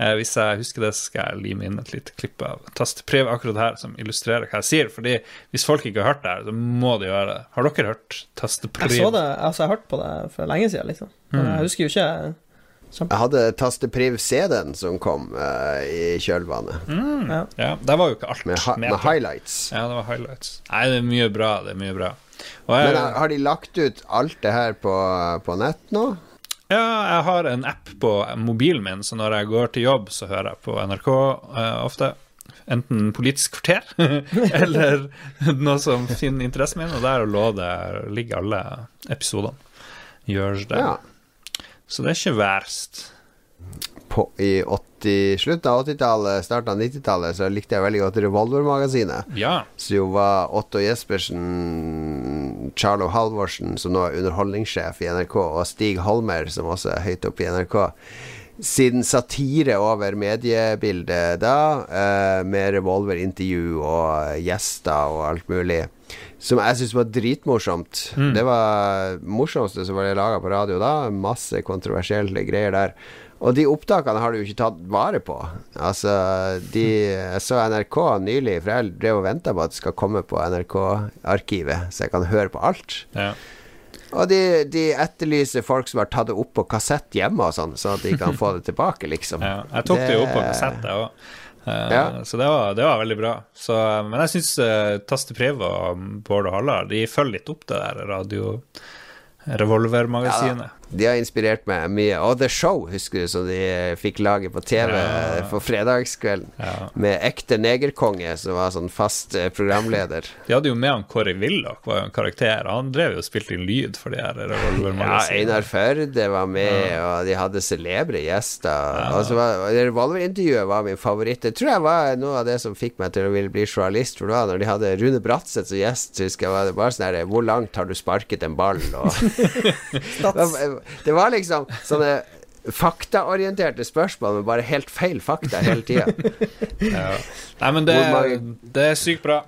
Eh, hvis jeg husker det, skal jeg lime inn et lite klipp av tasteprev akkurat her, som illustrerer hva jeg sier. Fordi hvis folk ikke har hørt det her, så må de gjøre det. Har dere hørt tasteprev? Jeg så det, altså jeg hørte på det for lenge siden, liksom. Men Mm. jeg husker jo ikke Jeg hadde Tastepriv-CD-en som kom uh, i kjølvannet, Ja, der var jo ikke alt med, ha med highlights. Ja, det var highlights. Nei, det er mye bra. Det er mye bra. Og Men jeg, eh, har de lagt ut alt det her på, på nett nå? ja, jeg har en app på mobilen min, så når jeg går til jobb, så hører jeg på NRK uh, ofte. Enten Politisk kvarter eller noe som finner interessen min, og der lå det, ligger alle episodene. Gjørs det. Ja. Så det er ikke verst. På, I 80, slutten av 80-tallet, starten av 90-tallet, så likte jeg veldig godt Revolvermagasinet. Ja. Så jo var Otto Jespersen, Charlo Halvorsen, som nå er underholdningssjef i NRK, og Stig Holmer, som også er høyt oppe i NRK, sin satire over mediebildet da, eh, med revolverintervju og gjester og alt mulig. Som jeg syntes var dritmorsomt. Det var morsomste som ble laga på radio da. Masse kontroversielle greier der. Og de opptakene har du jo ikke tatt vare på. Altså, de Jeg så NRK nylig, for jeg drev og venta på at det skal komme på NRK-arkivet, så jeg kan høre på alt. Ja. Og de, de etterlyser folk som har tatt det opp på kassett hjemme og sånn, sånn at de kan få det tilbake, liksom. Ja, jeg tok det jo opp på kassett, jeg òg. Ja. Så det var, det var veldig bra. Så, men jeg syns uh, Taste Priv og Bård og Hallar De følger litt opp det der radio Revolver-magasinet. De har inspirert meg mye. Og The Show, husker du, som de fikk lage på TV Ja. for fredagskvelden. Ja. Med ekte negerkonge, som var sånn fast eh, programleder. De hadde jo med han Kåre Willoch, var jo en karakter. Han drev jo og spilte inn lyd for de her Ja. Einar Førde var med, og de hadde celebre gjester. Og så var det Revolverintervjuet var min favoritt. Det tror jeg var noe av det som fikk meg til å ville bli journalist. For det var når de hadde Rune Bratseth som gjest, husker jeg, var det bare sånn her Hvor langt har du sparket en ball? Og det var liksom sånne faktaorienterte spørsmål, men bare helt feil fakta hele tida. Ja. Nei, men det, det er sykt bra.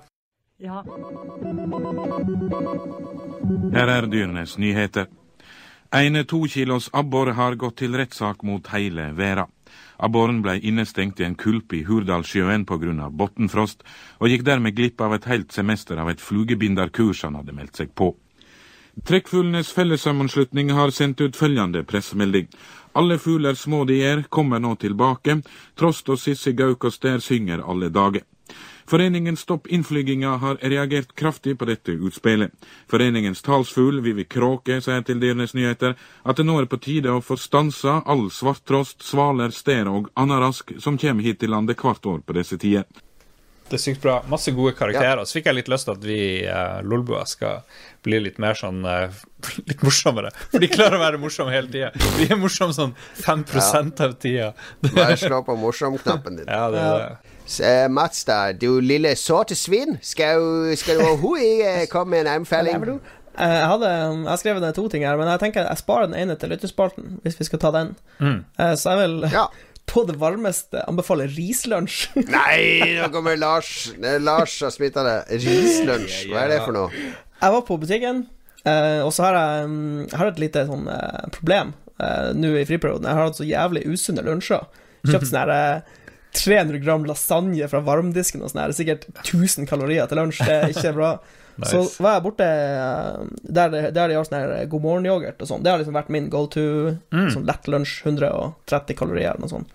Her er Dyrenes nyheter. En to kilos abbor har gått til rettssak mot hele verden. Abboren ble innestengt i en kulp i Hurdalssjøen pga. bunnfrost, og gikk dermed glipp av et helt semester av et flugebinderkurs han hadde meldt seg på. Trekkfuglenes fellessammenslutning har sendt ut følgende pressemelding. Alle fugler små de er, kommer nå tilbake. Trost og Sissi Gaukås der synger alle dager. Foreningen Stopp innflyginga har reagert kraftig på dette utspillet. Foreningens talsfugl Vivi Kråke sier til Dyrenes Nyheter at det nå er på tide å få stansa all svarttrost, svaler, stær og anarask som kommer hit til landet hvert år på disse tider. Det er sykt bra. Masse gode karakterer. Så fikk jeg litt lyst til at vi uh, Lolbua skal bli litt mer sånn uh, Litt morsommere. For de klarer å være morsomme hele tida. Vi er morsomme sånn 5 av tida. Bare slå på morsom-knappen din. Ja, det er det. Så, eh, Mats, da, du lille sårte svin. Skal, skal du overhodet ikke komme med en anbefaling? Eh, Jeg hadde Jeg har skrevet ned to ting her, men jeg tenker jeg sparer den ene til lytterspalten, hvis vi skal ta den. Mm. Så jeg vil Ja. på det varmeste anbefale rislunsj. Nei, nå kommer Lars. Det er Lars har smitta det. Rislunsj, hva er det for noe? Jeg var på butikken, eh, og så har jeg, mm, jeg har et lite sånn eh, problem eh, nå i friperioden. Jeg har hatt så jævlig usunne lunsjer. Kjøpt sånn her eh, 300 gram lasagne fra varmdisken og sånn her. Det er Sikkert 1000 kalorier til lunsj. Det er ikke bra. Så Nice. var jeg borte eh, der, der de har sånn her god morgen-yoghurt og sånn. Det har liksom vært min go to sånn lett lunsj. 130 kalorier eller noe sånt.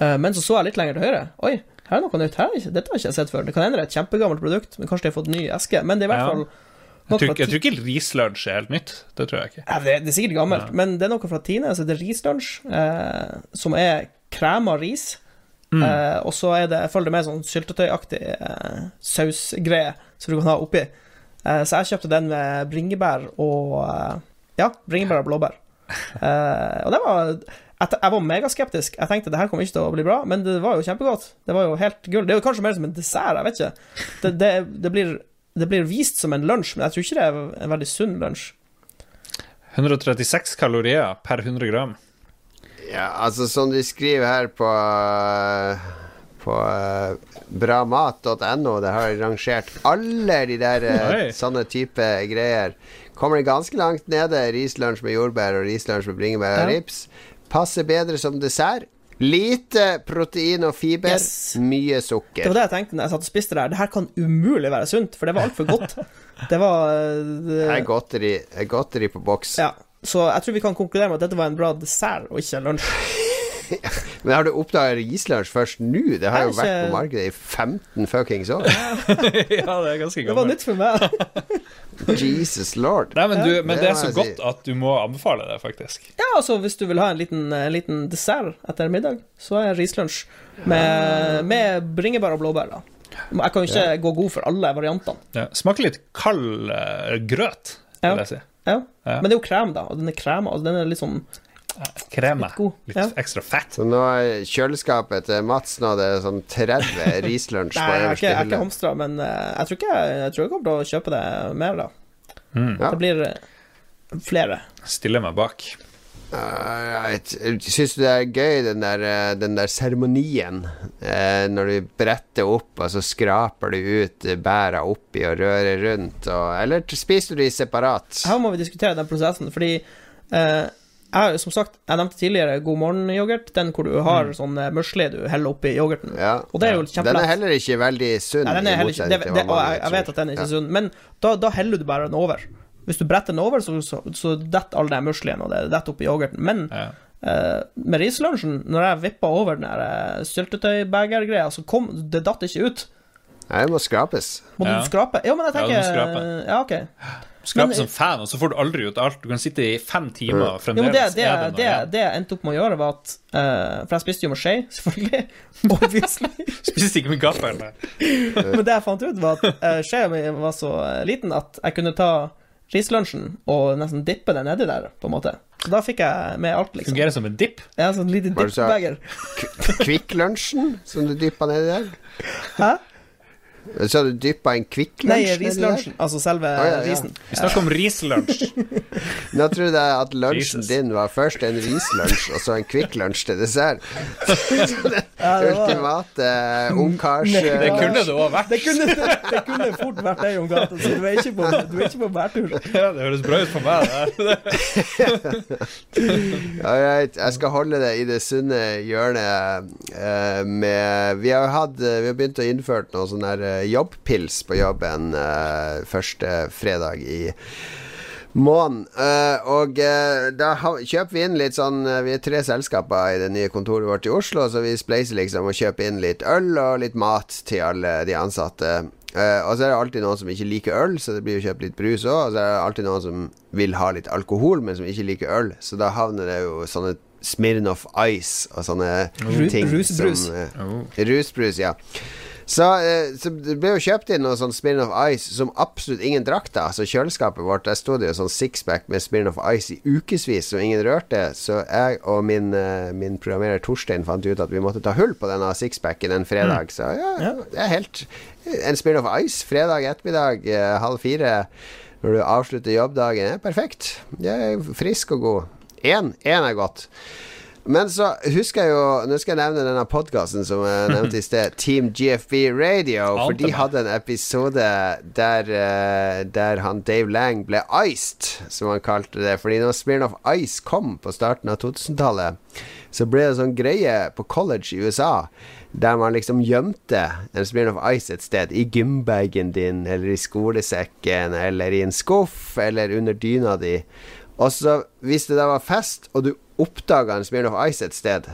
Eh, Men så så jeg litt lenger til høyre. Oi, her er noe nytt. Her, har jeg ikke- dette har ikke jeg sett før. Det kan hende det er et kjempegammelt produkt, men kanskje de har fått ny eske. Men det er i hvert Ja. fall Jeg tror, ikke- jeg tror ikke rislunsj er helt nytt. Det tror jeg ikke. ja, det, det er sikkert gammelt, men det er noe fra Tine. Så det er rislunsj, eh, som er krema ris. Eh, og så er det, følger det med sånn syltetøyaktig eh, sausgreie som du kan ha oppi. Eh, så jeg kjøpte den med bringebær og eh, Ja, bringebær og blåbær. Eh, og det var jeg, jeg var megaskeptisk. Jeg tenkte det her kommer ikke til å bli bra, men det var jo kjempegodt. Det var jo helt gull. Det er jo kanskje mer som en dessert, jeg vet ikke. Det, det, det, blir, det blir vist som en lunsj, men jeg tror ikke det er en veldig sunn lunsj. 136 kalorier per 100 gram. Ja, altså som de skriver her på På uh, bramat.no, det har rangert alle de der uh, sånne type greier. Kommer det ganske langt nede. Rislunsj med jordbær og rislunsj med bringebær og Ja. rips. Passer bedre som dessert. Lite protein og fiber, Yes. mye Det var det jeg tenkte når jeg satt og spiste der. Det her kan umulig være sunt, for det var altfor godt. Det var Det er godteri, er godteri på boks. Ja. Så jeg tror vi kan konkludere med at dette var en bra dessert, og ikke lunsj. Men har du oppdaga rislunsj først nå? Det har jo vært ikke- på markedet i 15 fuckings år. ja, det er ganske gammelt. Det var nytt for meg. Jesus lord. Nei, men, du, men det det er så godt si. at du må anbefale det, faktisk. Ja, altså hvis du vil ha en liten, en liten dessert etter middag, så er rislunsj med, med bringebær og blåbær, da. Jeg kan jo ikke gå god for alle variantene. Ja. Smaker litt kald eh, grøt, vil jeg si. Ja. Ja. Men det er jo krem, da, og den er krema, og den er litt sånn Kreme. Litt Litt ja. ekstra fett. Så nå er kjøleskapet til Mats nå det er sånn 30 rislunsj på jeg hylle. øverste jeg har ikke hamstra, men eh, jeg tror ikke jeg, tror jeg kommer til å kjøpe det mer, da. Mm. Ja. Det blir eh, flere. Stiller meg bak. Alright. Syns du det er gøy, den der, eh, den der seremonien? Eh, når du bretter opp, og så skraper du ut bæra oppi og rører rundt, og Eller spiser du de separat? Her må vi diskutere den prosessen, fordi eh, jeg som sagt, jeg nevnte tidligere God morgen-yoghurt, den hvor du har sånn eh, musli du heller oppi yoghurten. Ja. Og det er jo Den er heller ikke veldig sunn. Nei, den er ikke, det, det, og jeg, jeg vet at den er ikke Ja. sunn, men da, da heller du bare den over. Hvis du bretter den over, så, så, så detter all den muslien og det detter oppi yoghurten. Men Ja. Uh, med rislunsjen, når jeg vippa over den der eh, syltetøybegergreia, så kom det datt ikke ut. Nei, det må skrapes. Må Ja. du skrape? Ja, men jeg tenker Ja, du må skrape. Ja, ok. Skrape Men- som fan, og så får du aldri ut alt. Du kan sitte i fem timer og Jo, det, fremdeles det, er det det, noe igjen. det jeg endte opp med å gjøre, var at uh, For jeg spiste jo med skje, selvfølgelig. Obviously. Spiste ikke med gaffel. nei. Men det jeg fant ut, var at uh, skjea mi var så eh, liten at jeg kunne ta rislunsjen og nesten dippe den nedi der, på en måte. Så da fikk jeg med alt, liksom. Fungerer som en dipp. Ja, sånn liten dippbeger. Kvikk-lunsjen som du dyppa nedi der? Hæ? Så du dyppa en Kvikk Lunsj Nei, rislunsjen. Altså selve ja, ja. risen. Vi snakker om rislunsj. Nå trodde jeg at lunsjen Jesus. din var først en rislunsj, og så en Kvikk Lunsj til dessert. Så det Ja, det ultimate var... ungkars... Det, Det eh, kunne det òg vært. Det kunne, det, det kunne fort vært deg, Jon Cato, så du er ikke på, du er ikke på bærtur. Ja, det høres bra ut for meg. Det. Alright, jeg skal holde det i det sunne hjørnet eh, med Vi har, hatt, eh, vi har begynt å innføre noe sånne her, eh, jobbpils på jobben eh, første fredag i måneden. Eh, og eh, da kjøper vi inn litt sånn eh, Vi er tre selskaper i det nye kontoret vårt i Oslo, så vi spleiser liksom og kjøper inn litt øl og litt mat til alle de ansatte. Uh, og så er det alltid noen som ikke liker øl, så det blir jo kjøpt litt brus òg. Og så er det alltid noen som vil ha litt alkohol, men som ikke liker øl. Så da havner det jo sånne Smirnoff Ice og sånne Ru- ting rusbrus. som eh, Rusbrus, ja. Så, eh, så det ble jo kjøpt inn noe sånn Smirnoff Ice som absolutt ingen drakk da. Så kjøleskapet vårt, der sto det jo sånn sixpack med Smirnoff Ice i ukevis som ingen rørte. Så jeg og min, eh, min programmerer Torstein fant ut at vi måtte ta hull på denne sixpacken en fredag. Så ja, Ja. det er helt En Smirnoff Ice fredag ettermiddag eh, halv fire når du avslutter jobbdagen, er perfekt. Det er frisk og god. Én er godt. Men så husker jeg jo Nå skal jeg nevne denne podkasten som jeg nevnte i sted, Team GFB Radio. For de hadde en episode der, eh, der han Dave Lang ble iced, som han kalte det. Fordi når Smirnoff Ice kom på starten av 2000-tallet, så ble det sånn greie på college i USA. Der man liksom gjemte en Smirnoff Ice et sted. I gymbagen din, eller i skolesekken, eller i en skuff, eller under dyna di. Og så, hvis det da var fest, og du oppdaga en Smirnoff Ice et sted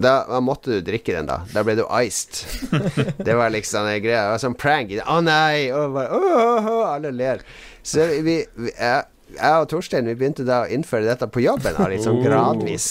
da, da måtte du drikke den, da. Da ble du iced. Det var liksom en greie. Det var sånn prank. Å nei! Og bare, oh, oh, åh», alle ler. Så vi, vi jeg, jeg og Torstein Vi begynte da å innføre dette på jobben, litt sånn Oh. gradvis.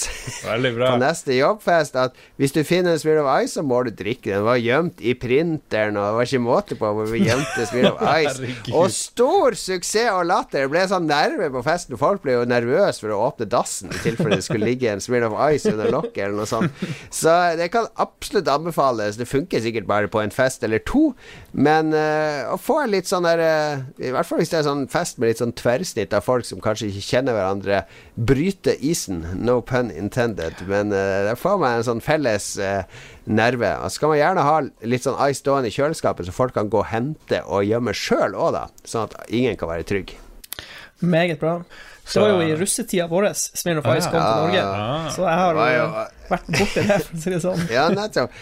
Veldig bra. På neste jobbfest at hvis du finner en Smirnoff Ice, så må du drikke den. Var gjemt i printeren, og det var ikke måte på hvor vi gjemte Smirnoff Ice. Og stor suksess og latter. Det ble sånn nerve på festen. Folk ble jo nervøse for å åpne dassen i tilfelle det skulle ligge en Smirnoff Ice under lokket eller noe sånt. Så det kan absolutt anbefales. Det funker sikkert bare på en fest eller to, men uh, å få en litt sånn der uh, I hvert fall hvis det er sånn fest med litt sånn tverrsnitt av folk som kanskje ikke kjenner hverandre, bryte isen. No pun intended. Men uh, der får man en sånn felles eh, nerve. Og så skal man gjerne ha litt sånn ice stående i kjøleskapet, så folk kan gå og hente og gjemme sjøl òg, da. Sånn at ingen kan være trygg. Meget bra. Det var jo i russetida vår Smirnov Ice kom til. Norge, så jeg har jo- vært borti det, for å si det sånn. Ja, nettopp.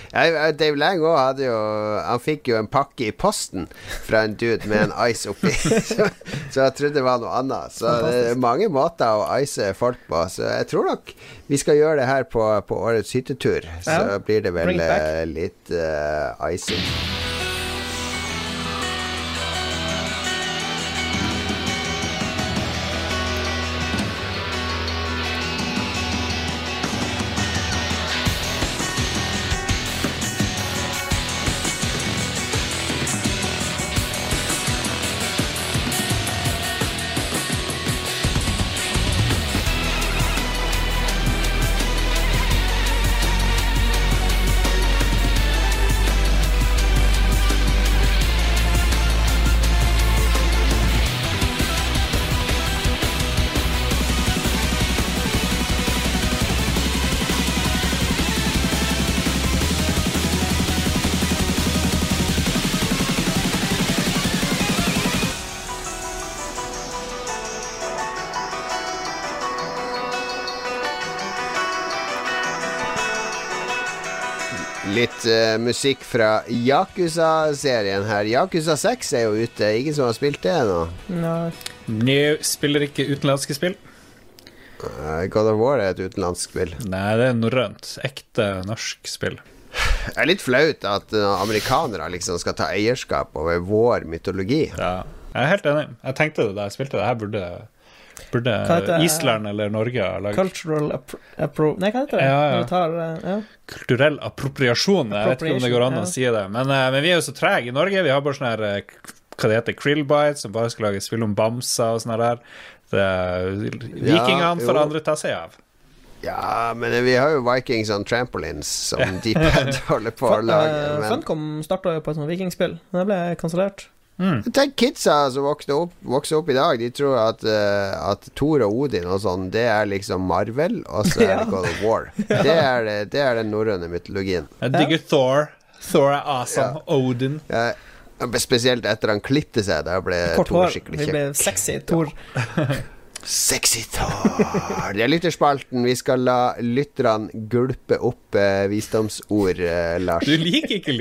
Dave Lang òg hadde jo Han fikk jo en pakke i posten fra en dude med en ice oppi, så, så jeg trodde det var noe annet. Så det er mange måter å ice folk på. Så jeg tror nok vi skal gjøre det her på, på årets hyttetur. Så blir det vel eh, litt uh, icing. Musikk fra Yakuza-serien her. Yakuza 6 er jo ute. Ingen som har spilt det ennå? Nei. New spiller ikke utenlandske spill. Eh, God of War er et utenlandsk spill. Nei, det er norrønt. Ekte norsk spill. Det er litt flaut at eh, amerikanere liksom skal ta eierskap over vår mytologi. Ja, jeg er helt enig. Jeg tenkte det da jeg spilte det. Her burde, burde heter? Island eller Norge ha Cultural appro... appro nei, hva heter det? Ja, ja. Når du tar, eh, ja. kulturell appropriasjon. Jeg vet ikke om det går an å si det. Men, eh, men vi er jo så trege i Norge. Vi har bare sånn her eh, Hva det heter Krillbite, som bare skal lage spill om bamser og sånn der. Det er Vikingene får andre ta seg av. Ja, men vi har jo Vikings on Trampolines som Deephead holder på å lage. Men Funcom starta jo på et sånt vikingspill, men det ble kansellert. Tenk kidsa som vokste opp, vokser opp i dag. De tror at, uh, at Thor og Odin og sånn, det er liksom Marvel, og så er Ja. det God of War. Det er, det, det er den norrøne mytologien. Jeg digger Thor. Thor er awesome. Odin. Ja. Spesielt etter han klitter seg. Da ble Kort Thor hår. kjekk. Vi ble sexy. Tor. Sexy Thor. Det er lytterspalten. Vi skal la lytterne gulpe opp eh, visdomsord, eh, Lars. Du liker ikke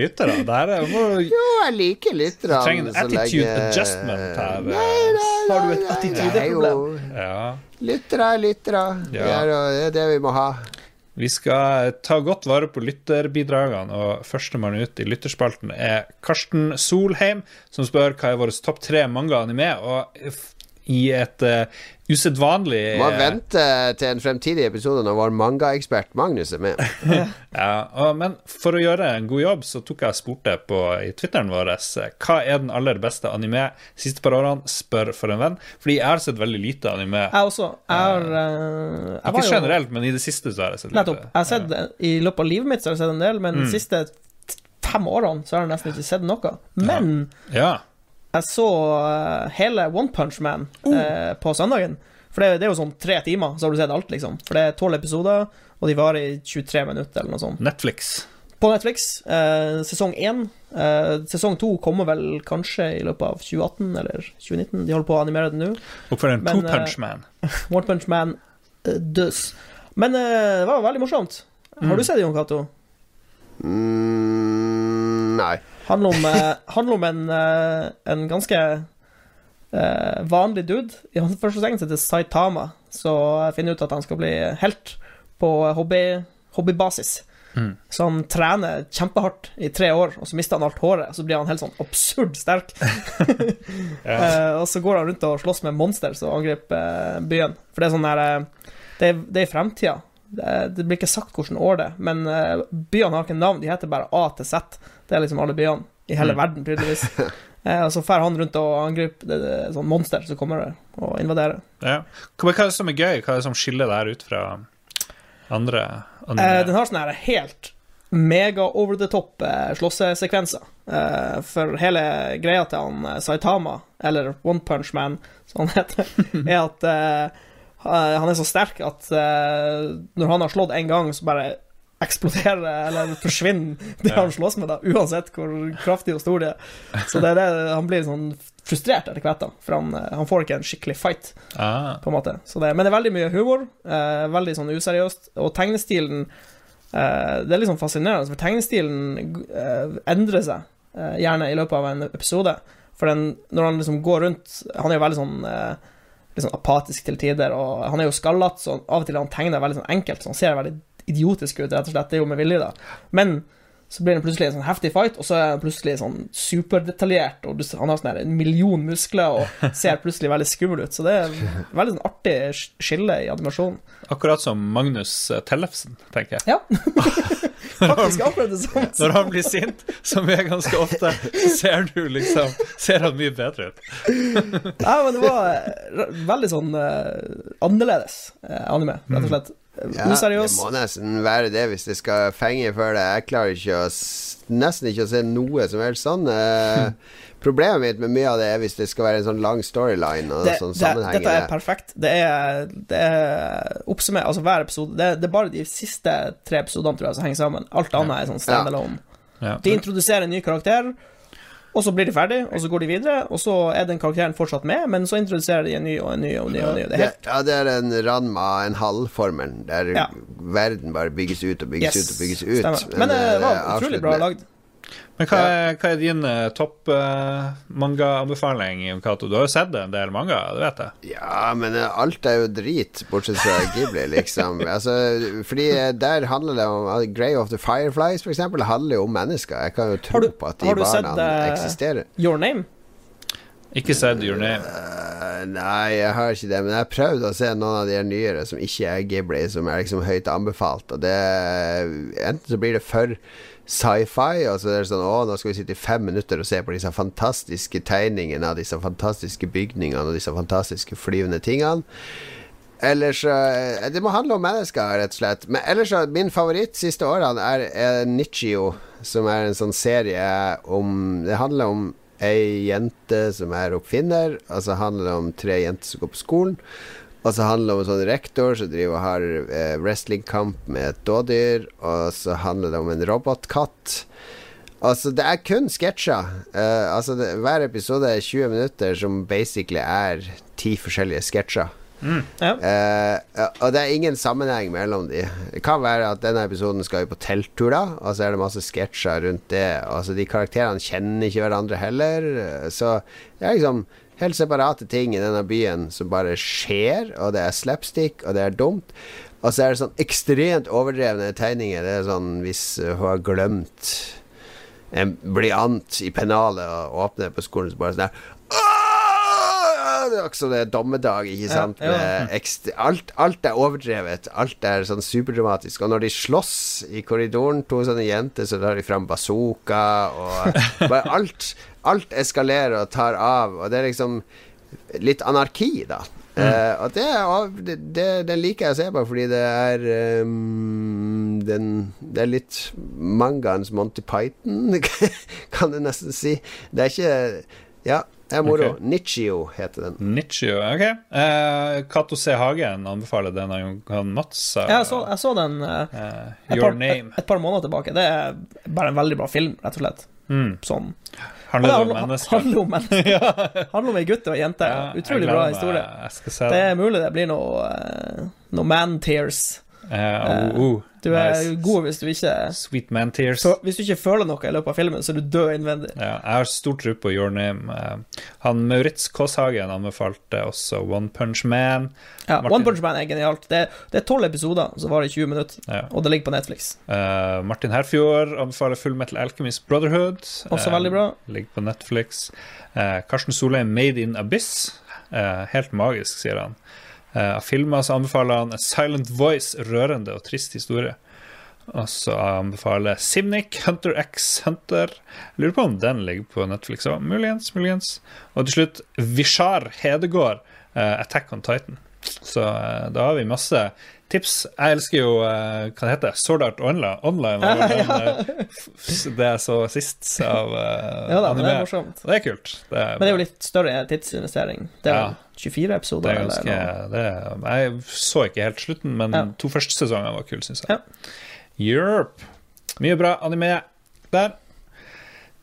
er må Jo, jeg liker lytterne. Du trenger en attitude lenge- adjustment her. Nei, nei, nei, Har du et attitudeproblem? Ja. Lyttere er lyttere. Det, Ja. er, det er det vi må ha. Vi skal ta godt vare på lytterbidragene, og førstemann ut i lytterspalten er Karsten Solheim, som spør hva er våre topp tre manga-anime, og i et uh, usedvanlig Må eh, vente til en fremtidig episode når vår mangaekspert Magnus er med. Ja, og, men for å gjøre en god jobb, så tok jeg spurte på i Twitteren vår eh, hva er den aller beste anime siste par årene, spør for en venn. Fordi jeg har sett veldig lite anime. Jeg også. Jeg har eh, var Ikke jo- generelt, men i det siste så har jeg sett lite. Nettopp. Jeg har sett ja. I løpet av livet mitt så har jeg sett en del, men Mm. de siste fem årene så har jeg nesten ikke sett noe. Men Ja. Jeg så eh, hele One Punch Man Oh. eh, på søndagen. For det, det er jo sånn tre timer, så har du sett alt, liksom. For det er tolv episoder, og de varer i 23 minutter eller noe sånt. Netflix. På Netflix, eh, sesong én. Eh, sesong to kommer vel kanskje i løpet av 2018 eller 2019. De holder på å animere det nå. Og for en Men, Two Punch Man. One Punch Man uh, døs. Men eh, det var veldig morsomt. Har du sett det, Jon Cato? Mm, nei. Handler om, eh, handler om en, eh, en ganske eh, vanlig dude i hans første som heter Saitama, så jeg finner ut at han skal bli helt på hobby, hobbybasis. Mm. Så han trener kjempehardt i tre år, og så mister han alt håret, og så blir han helt sånn absurd sterk. Eh, og så går han rundt og slåss med monster som angriper byen. For det er sånn der Det er, det er i fremtida. Det, det blir ikke sagt hvilket år det er, men byene har ikke navn, de heter bare A til Z. Det er liksom alle byene i hele Mm. verden, tydeligvis. Eh, og så drar han rundt og angriper det, det sånn monster som kommer og invaderer. Ja. Hva, er det som er gøy? Hva er det som skiller det her ut fra andre andre... Eh, den har sånne her helt mega over the top eh, slåssesekvenser. Eh, for hele greia til han eh, Saitama, eller One Punch Man, som han heter, er at eh, han er så sterk at eh, når han har slått en gang, så bare eksploderer eller forsvinne, det Ja. han slåss med, da, uansett hvor kraftig og stor det er. Så det er det, han blir sånn frustrert etter hvert, da, for han, han får ikke en skikkelig fight ah. på en måte. Så det, men det er veldig mye humor. Eh, veldig sånn useriøst. Og tegnestilen eh, Det er litt sånn fascinerende, for tegnestilen eh, endrer seg eh, gjerne i løpet av en episode. For den, når han liksom går rundt Han er jo veldig sånn eh, Litt sånn apatisk til tider, og han er jo skallete, så av og til han tegner veldig sånn enkelt, så han ser veldig idiotisk ut, rett og slett. Det er jo med vilje, da. Men så blir det plutselig en sånn heftig fight, og så er han plutselig sånn superdetaljert, og han har sånn en million muskler og ser plutselig veldig skummel ut. Så det er veldig sånn artig skille i animasjonen. Akkurat som Magnus eh, Tellefsen, tenker jeg. Ja. Faktisk akkurat det samme. Når han blir sint, som er ganske ofte, så ser du liksom Ser han mye bedre ut. Nei, men det var eh, veldig sånn uh, annerledes anime, rett og slett. Ja, Useriøs. det må nesten være det hvis det skal fenge for det. Jeg klarer ikke å s- nesten ikke å se noe som helst sånn. Eh, problemet mitt med mye av det er hvis det skal være en sånn lang storyline og Det, sånn det, sammenheng. dette er perfekt. Det er, det er oppsummer, Altså, hver episode det, det er bare de siste tre episodene, tror jeg, som henger sammen. Alt annet er sånn standalone. Ja. De introduserer en ny karakter, Og så blir de ferdig, og så går de videre, og så er den karakteren fortsatt med, men så introduserer de en ny og en ny og en ny. Og en ny. Det er helt ja, det er en Ranma, en halvformel, der Ja. verden bare bygges ut og bygges Yes, ut og bygges ut. stemmer. Men det eh, var er utrolig bra lagd. Men hva er, hva er din uh, topp uh, manga-anbefaling, Jon Cato? Du har jo sett en del manga, det vet jeg. Ja, men uh, alt er jo drit, bortsett fra Ghibli, liksom. altså, fordi eh, der handler det om uh, Grey of the Fireflies, det handler jo om mennesker. Jeg kan jo tro du- på at de har du sett, eh, eksisterer. Your Name? Ikke sett Your Name. Uh, nei, jeg har ikke det, men jeg har prøvd å se noen av de nyere som ikke er Ghibli, som er liksom høyt anbefalt, og det Enten så blir det for sci-fi, og så er det sånn Å, nå skal vi sitte i fem minutter og se på disse fantastiske tegningene av disse fantastiske bygningene og disse fantastiske flyvende tingene. Ellers eh, Det må handle om mennesker, rett og slett. Men ellers Min favoritt siste årene er, er Nichio, som er en sånn serie om Det handler om ei jente som er oppfinner, Altså så handler det om tre jenter som går på skolen. Og så handler det om en sånn rektor som driver og har eh, wrestlingkamp med et dådyr. Og så handler det om en robotkatt. Altså, det er kun sketsjer. Uh, altså, det, hver episode er 20 minutter, som basically er ti forskjellige sketsjer. Ja. uh, og det er ingen sammenheng mellom de. Det kan være at denne episoden skal vi på telttur, da, og så er det masse sketsjer rundt det. Altså, de karakterene kjenner ikke hverandre heller, så det er liksom helt separate ting i denne byen som bare skjer, og det er slapstick, og det er dumt. Og så er det sånn ekstremt overdrevne tegninger. Det er sånn hvis uh, hun har glemt en blyant i pennalet og åpner på skolen, så bare sånn der Det er er dommedag, ikke sant? Ja, ja. Med alt, alt er overdrevet. Alt er sånn superdramatisk. Og når de slåss i korridoren, to sånne jenter, så tar de fram bazooka, og bare alt, alt eskalerer og tar av. Og det er liksom litt anarki, da. Eh, og det, det, det, den liker jeg å se på, fordi det er um, den, Det er litt mangaens Monty Python, kan du nesten si. Det er ikke Ja, det er moro. Okay. Nichio heter den. Nichio, ok. Eh, Cato C. Hagen anbefaler den av Jon Mats. Uh, jeg så, jeg så den uh, et, par, Name. et, et par måneder tilbake. Det er bare en veldig bra film, rett og slett. Mm. Sånn. Handler det om mennesker? handler om mennesker. handler om ei gutt og ei jente. Ja, Utrolig bra historie. Det er mulig det blir noe, eh, noe man tears. Oh, oh, Du er nice. god hvis du ikke Sweet Man Tears. Så Hvis du ikke føler noe i løpet av filmen, så er du død innvendig. Ja, jeg har stor tro på Your Name. Eh, han Maurits Kåsshagen anbefalte også One Punch Man. Ja, Martin. One Punch Man er genialt. Det det er tolv episoder som varer i 20 minutter, Ja. og det ligger på Netflix. Uh, Martin Herfjord anbefaler Full Metal Alchemist Brotherhood. Også veldig bra. Ligger på Netflix. Karsten Solheim Made in Abyss. Helt magisk, sier han. Eh, Av filmer så anbefaler han Silent Voice, rørende og trist historie. Og så anbefaler Simnik Hunter X Hunter. Lurer på om den ligger på Netflix òg. Muligens, muligens. Og til slutt Vishar Hedegård, uh, Attack on Titan. Så uh, da har vi masse tips. Jeg elsker jo uh, hva det heter Sword Art Online. online den, det jeg så sist av uh, Ja da, anime. det er morsomt. Det er kult. Det er, Men det er jo litt større tidsinvestering. Det er Ja. vel 24 det episoder, ganske, eller noe. det er, Jeg så ikke helt slutten, men Ja. to første sesonger var kule, syns jeg. Ja. Europe. Mye bra anime der.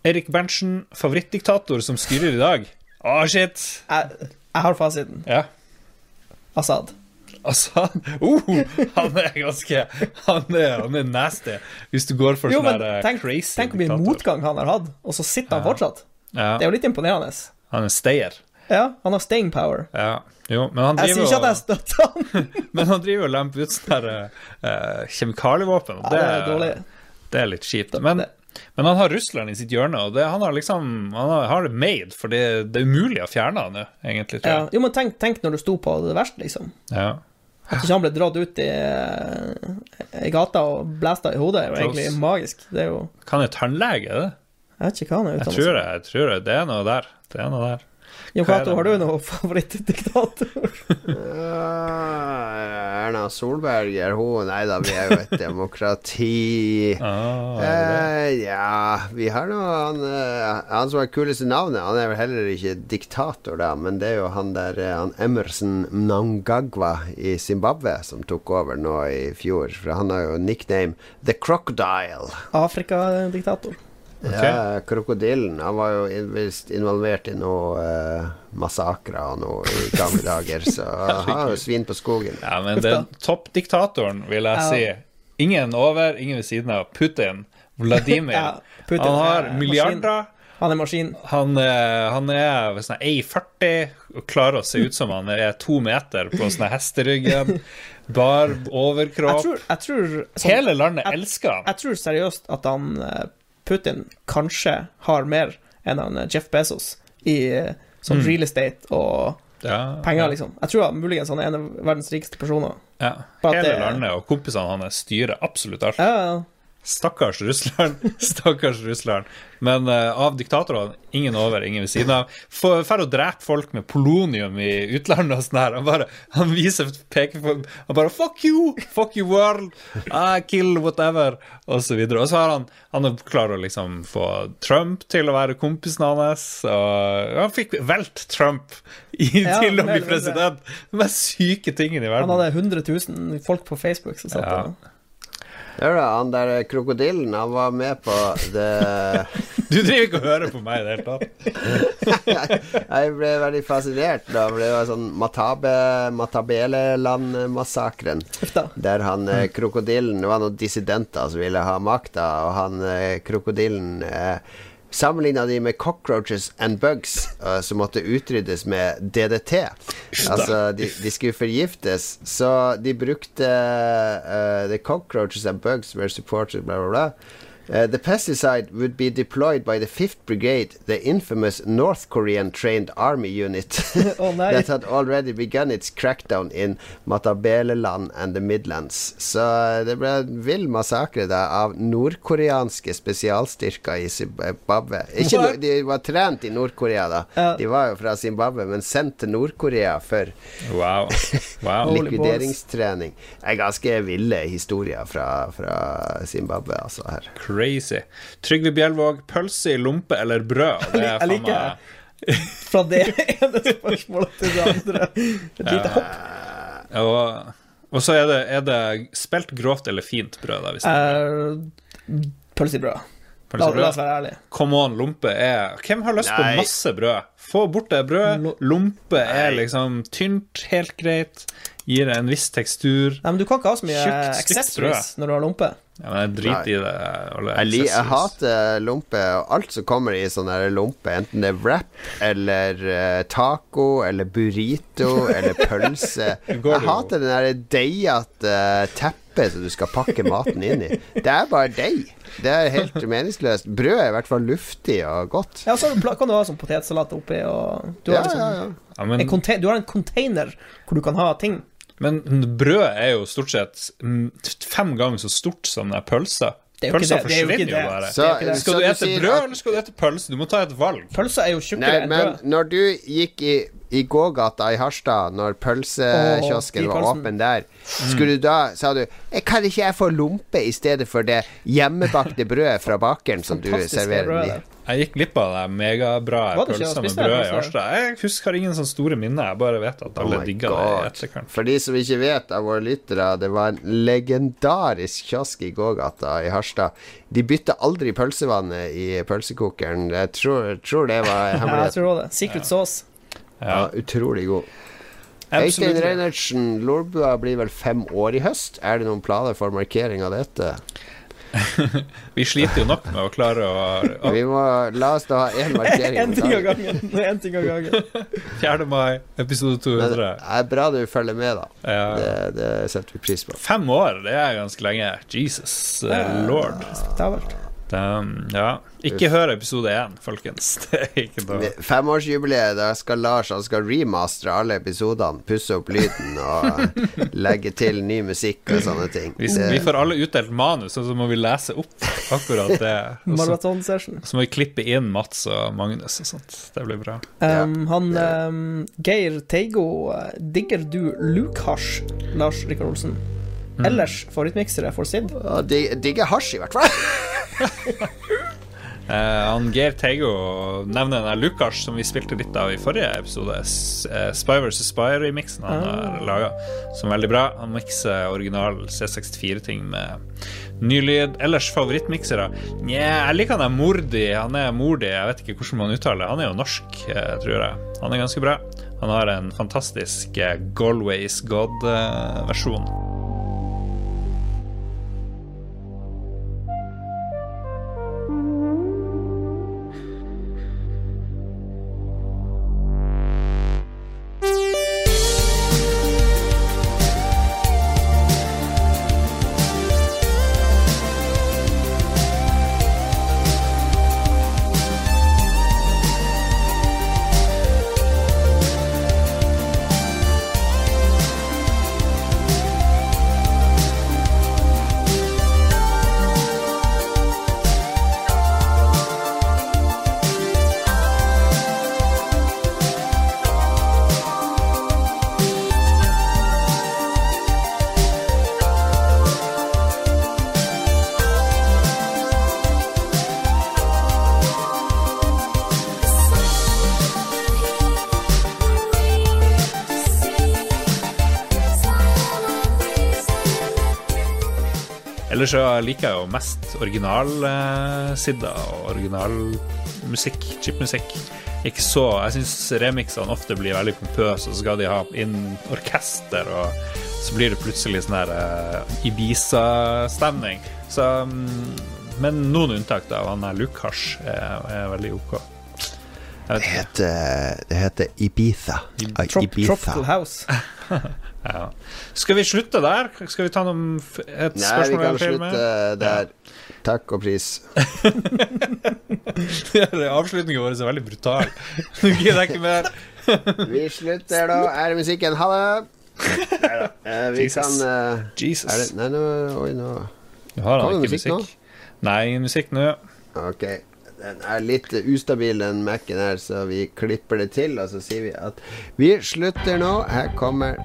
Erik Berntsen, favorittdiktator som styrer i dag. Å, shit! Jeg, jeg har fasiten. Ja. Assad. Altså, oh, han er ganske Han er, han er nasty. Hvis du går for sånn der eh, tenk, crazy tenk hvor mye motgang han har hatt, og så sitter han fortsatt. Ja, Det er jo litt imponerende. han er stayer. Ja, han har staying power. Ja. Jo, men han Jeg sier driver ikke at jeg støtter han. men han driver og lemper ut sånne der, eh, kjemikalievåpen. Ja, det er dårlig. Det er litt kjipt. Men, men han har Russland i sitt hjørne, og det, han har liksom Han har, har det made, for det, det er umulig å fjerne han, egentlig, tror Ja. Jo, men tenk, tenk når du sto på det verste, liksom. Ja. At ikke han ble dratt ut i, eh, i gata og blæsta i hodet, er jo egentlig magisk. Det er jo Kan jo tannlege, det? Jeg vet ikke hva han er Jeg utdannet tror som. det, jeg tror det. Det er noe der. Det er noe der. Jo Hva er Cato, har du noen favorittdiktator? Ah, Erna Solberg er hun Nei da, vi er jo et demokrati. Ah? Eh, ja, vi har nå han, eh, han som har kuleste navnet. Han er vel heller ikke diktator, da, men det er jo han der eh, han Emerson Mnangagwa i Zimbabwe som tok over nå i fjor. For han har jo nickname The Crocodile. Afrikadiktator. Ja, krokodillen. Han var jo visst involvert i noe uh, massakrer og noe i gamle dager, så han har jo svin på skogen. Ja, men den toppdiktatoren, vil jeg Ja. si. Ingen over, ingen ved siden av. Putin. Vladimir. Ja, Putin han har milliarder. milliarder. Han er maskin. Han, eh, han er sånn 1,40 og klarer å se ut som han er to meter på sånn hesteryggen. Bar Jeg overkropp. tror, jeg tror sånn, Hele landet jeg- elsker han. Jeg tror seriøst at han eh, Putin kanskje har mer enn han eh, Jeff Bezos i sånn Mm. real estate og Ja, penger, ja, liksom. Jeg tror han muligens han er en av verdens rikeste personer. Ja. Hele det- landet og kompisene hans styrer absolutt alt. Ja. Stakkars Russland. Stakkars Russland. Men uh, av diktatorene, ingen over, ingen ved siden av. Drar og å drepe folk med polonium i utlandet og sånn her. Han bare han viser, peker på Han bare 'fuck you! Fuck you world! I kill whatever!' Og så videre. Og så har han Han klart å liksom få Trump til å være kompisen hans. Og han fikk velt Trump i, Ja, til å bli president. De syke tingene i verden. Han hadde 100 000 folk på Facebook som satt Ja. Hør da, han der krokodillen, han var med på det Du driver ikke og hører på meg i det hele tatt. Jeg ble veldig fascinert da det var sånn Matabe, Matabeleland-massakren. Der han eh, krokodillen Det var noen dissidenter som ville ha makta, og han eh, krokodillen eh, Sammenligna de med cockroaches and bugs, uh, som måtte utryddes med DDT. Altså, de, de skulle forgiftes, så de brukte uh, The cockroaches and bugs were supported, bla, bla, bla. Uh, the pesticide would be deployed by the 5th Brigade, the infamous North Korean trained army unit oh, that had already begun its crackdown in Matabeleland and the Midlands. Så eh, det ble en vill massakre da av nordkoreanske spesialstyrker i Zimbabwe. Ikke no, de var trent i Nord-Korea, da. Uh, De var jo fra Zimbabwe, men sendt til Nord-Korea for Wow. wow. Likvideringstrening. Det er ganske ville historier fra, fra Zimbabwe, altså, her. Crazy. Trygve Bjelvåg, pølse i lompe eller brød? Det er faen meg Fra det ene spørsmålet til det andre. Et lite hopp. og, og så er det, er det spelt grovt eller fint brød, da, hvis Uh, Pølse i brød. La, la oss være ærlige. Come on, lompe er Hvem har lyst på masse brød? Få bort det brød. Lo- Lompe er liksom tynt, helt greit. Gir en viss tekstur. Nei, men du kan ikke ha så mye accessories når du har lompe. Ja, men jeg driter i det. Jeg, li, jeg hater lompe og alt som kommer i sånn lompe, enten det er wrap eller uh, taco eller burrito eller pølse. Jeg hater den der deigete teppet som du skal pakke maten inn i. Det er bare deig. Det er helt meningsløst. Brød er i hvert fall luftig og godt. Ja, så kan du ha sånn potetsalat oppi, og du har, Ja, liksom, ja, ja. Ja, men, En du har en container hvor du kan ha ting. men brød er jo stort sett fem ganger så stort som den pølsa. Det er jo Pølsa det er forsvinner jo bare. Så. Skal du ete brød, eller skal du ete pølse? Du må ta et valg. Pølsa er jo tjukkere enn brød. men når du gikk i, i gågata i Harstad, når pølsekiosken var åpen der, skulle du da Sa du «Eh, Kan ikke jeg få lompe i stedet for det hjemmebakte brødet fra bakeren som du serverer? Brød i?» der. Jeg gikk glipp av det megabra pølsa med brød i? Harstad. Jeg husker ingen sånne store minner. Jeg bare vet at Oh alle oh digga det i etterkant. For de som ikke vet av våre lyttere, det var en legendarisk kiosk i gågata i Harstad. De bytta aldri pølsevannet i pølsekokeren. Jeg tror, tror det var Ja, jeg hemmeligheten. tror det. Secret sauce. Ja, Ja, utrolig god. Øystein. Reinertsen, Lolbua blir vel fem år i høst. Er det noen planer for markering av dette? Vi sliter jo nok med å klare å, å Vi må La oss da ha én markering. Ting av gangen. En ting av gangen. 4. mai, episode Men det er bra du følger med, da. Ja. Det, det setter vi pris på. Fem år, det er ganske lenge. Jesus eh, lord. Respektabelt. Um, ja. Ikke hør episode én, folkens. Det er ikke noe Femårsjubileet, da skal Lars Han skal remastre alle episodene. Pusse opp lyden og legge til ny musikk og sånne ting. Vi, Det- vi får alle utdelt manus, og så må vi lese opp akkurat det. Maratonsession. så, må vi klippe inn Mats og Magnus og sånt. Det blir bra. Um, han um, Geir Teigo, digger du Luke Hasj, Lars Rikard Olsen? Ellers favorittmiksere for Sid? Digger hasj, i hvert fall. Eh, han Geir Teigo nevner den Lukas som vi spilte litt av i forrige episode. S- eh, Spy vs. Spy-remixen han har laga, som er veldig bra. Han mikser original C64-ting med ny lyd. Ellers favorittmiksere? Nja, jeg liker han er Mordi. Han er Mordi, jeg vet ikke hvordan man uttaler. Han er jo norsk, eh, tror jeg. Han er ganske bra. Han har en fantastisk Galway Galways God-versjon. Liker jo mest originalsidda og originalmusikk, chipmusikk. Ikke så Jeg syns remixene ofte blir veldig pompøse, og så skal de ha inn orkester, og så blir det plutselig sånn her eh, Ibiza-stemning. Så mm, Men noen unntak, da. Han der Lukas er, er veldig OK. Det heter, det heter Ibiza. Trop Ibiza. Tropical House. Ja. Skal vi slutte der? Skal vi ta noen, et Nei, spørsmål kan vi kan slutte der. der. Takk og pris. Avslutningen vår er veldig brutal. Nå gidder jeg ikke mer. Vi slutter da. Er det musikken? Ha det! Uh, vi Jesus. kan uh, Jesus. er det, Nei, nå Oi, nå Har han ikke musikk musikk? Nei, ingen musikk nå. Ok. Den er litt ustabil, den Mac-en her, så vi klipper det til, og så sier vi at vi slutter nå. Her kommer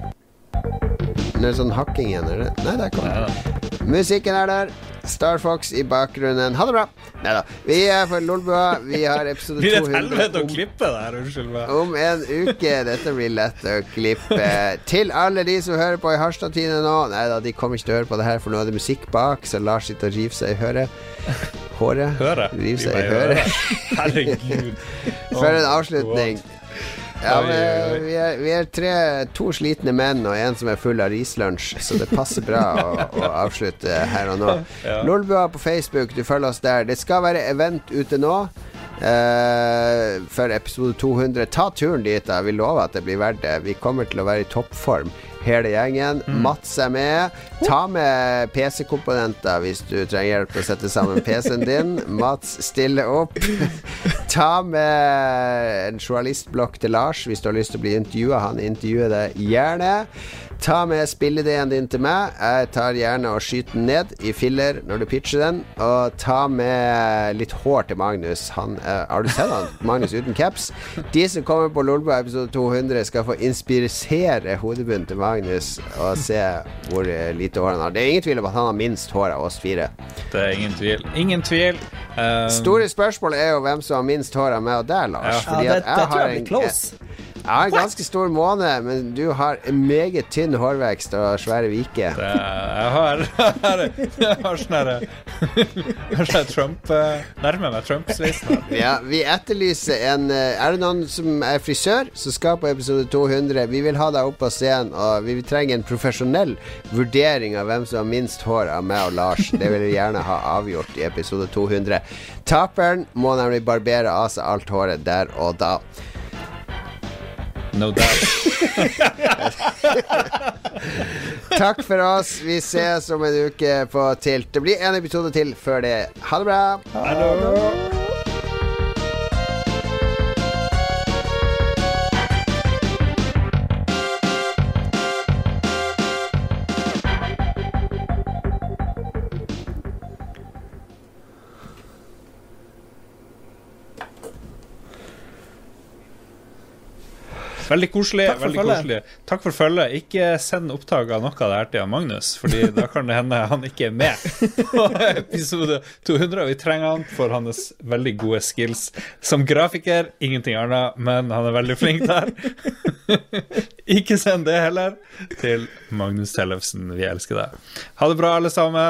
er sånn hakking igjen, er det? Nei, der kommer den. Musikken er der. Star Fox i bakgrunnen. Ha det bra. Nei da. Vi er for Lolbua. Vi har episode Blir det et 200 helvete å klippe det her? Unnskyld meg. om en uke. Dette blir lett å klippe. Til alle de som hører på i Harstad-tiden nå Nei da, de kommer ikke til å høre på det her, for nå er det musikk bak, så Lars sitter og river seg i høret. Håret. Høre. River seg i høret. Herregud. For en avslutning. Ja, men vi er, vi er tre, to slitne menn og en som er full av rislunsj, så det passer bra å, å avslutte her og nå. Ja. Lolbua på Facebook, du følger oss der. Det skal være event ute nå. eh, for episode 200. Ta turen dit, da. Vi lover at det blir verdt det. Vi kommer til å være i toppform, hele gjengen. Mm. Mats er med. Ta med PC-komponenter hvis du trenger hjelp til å sette sammen PC-en din. Mats stiller opp. Ta med en journalistblokk til Lars hvis du har lyst til å bli intervjua. Han intervjuer deg gjerne. Ta med spillideen din til meg. Jeg tar gjerne og skyter den ned i filler når du pitcher den. Og ta med litt hår til Magnus. Han, uh, har du sett han? Magnus uten caps? De som kommer på Lolbua episode 200, skal få inspirere hodebunnen til Magnus og se hvor eh, lite hår han har. Det er ingen tvil om at han har minst hår av oss fire. Det er ingen tvil. Ingen tvil. Um, Store spørsmål er jo hvem som har minst hår av meg og deg, Lars. Ja. Ja, det, at det tror jeg en- blir close. Jeg har en ganske stor måne, men du har en meget tynn hårvekst og svære vike. jeg har Jeg har sånn har sånn Trump eh, Nærmer meg Trump-sveisen. Ja, vi etterlyser en eh, Er det noen som er frisør, som skal på episode 200? Vi vil ha deg opp på scenen, og vi trenger en profesjonell vurdering av hvem som har minst hår av meg og Lars. Det vil vi gjerne ha avgjort i episode 200. Taperen må nemlig barbere av seg alt håret der og da. No doubt. Takk for oss. Vi ses om en uke på Tilt. Det blir en episode til før det. Ha det bra. Veldig koselig. Takk veldig følge. koselig. Takk for følget. Ikke send opptak av noe av det her til Magnus, Fordi da kan det hende han ikke er med på episode 200. Vi trenger han for hans veldig gode skills som grafiker. Ingenting annet, men han er veldig flink der. ikke send det heller til Magnus Tellefsen. Vi elsker deg. Ha det bra, alle sammen.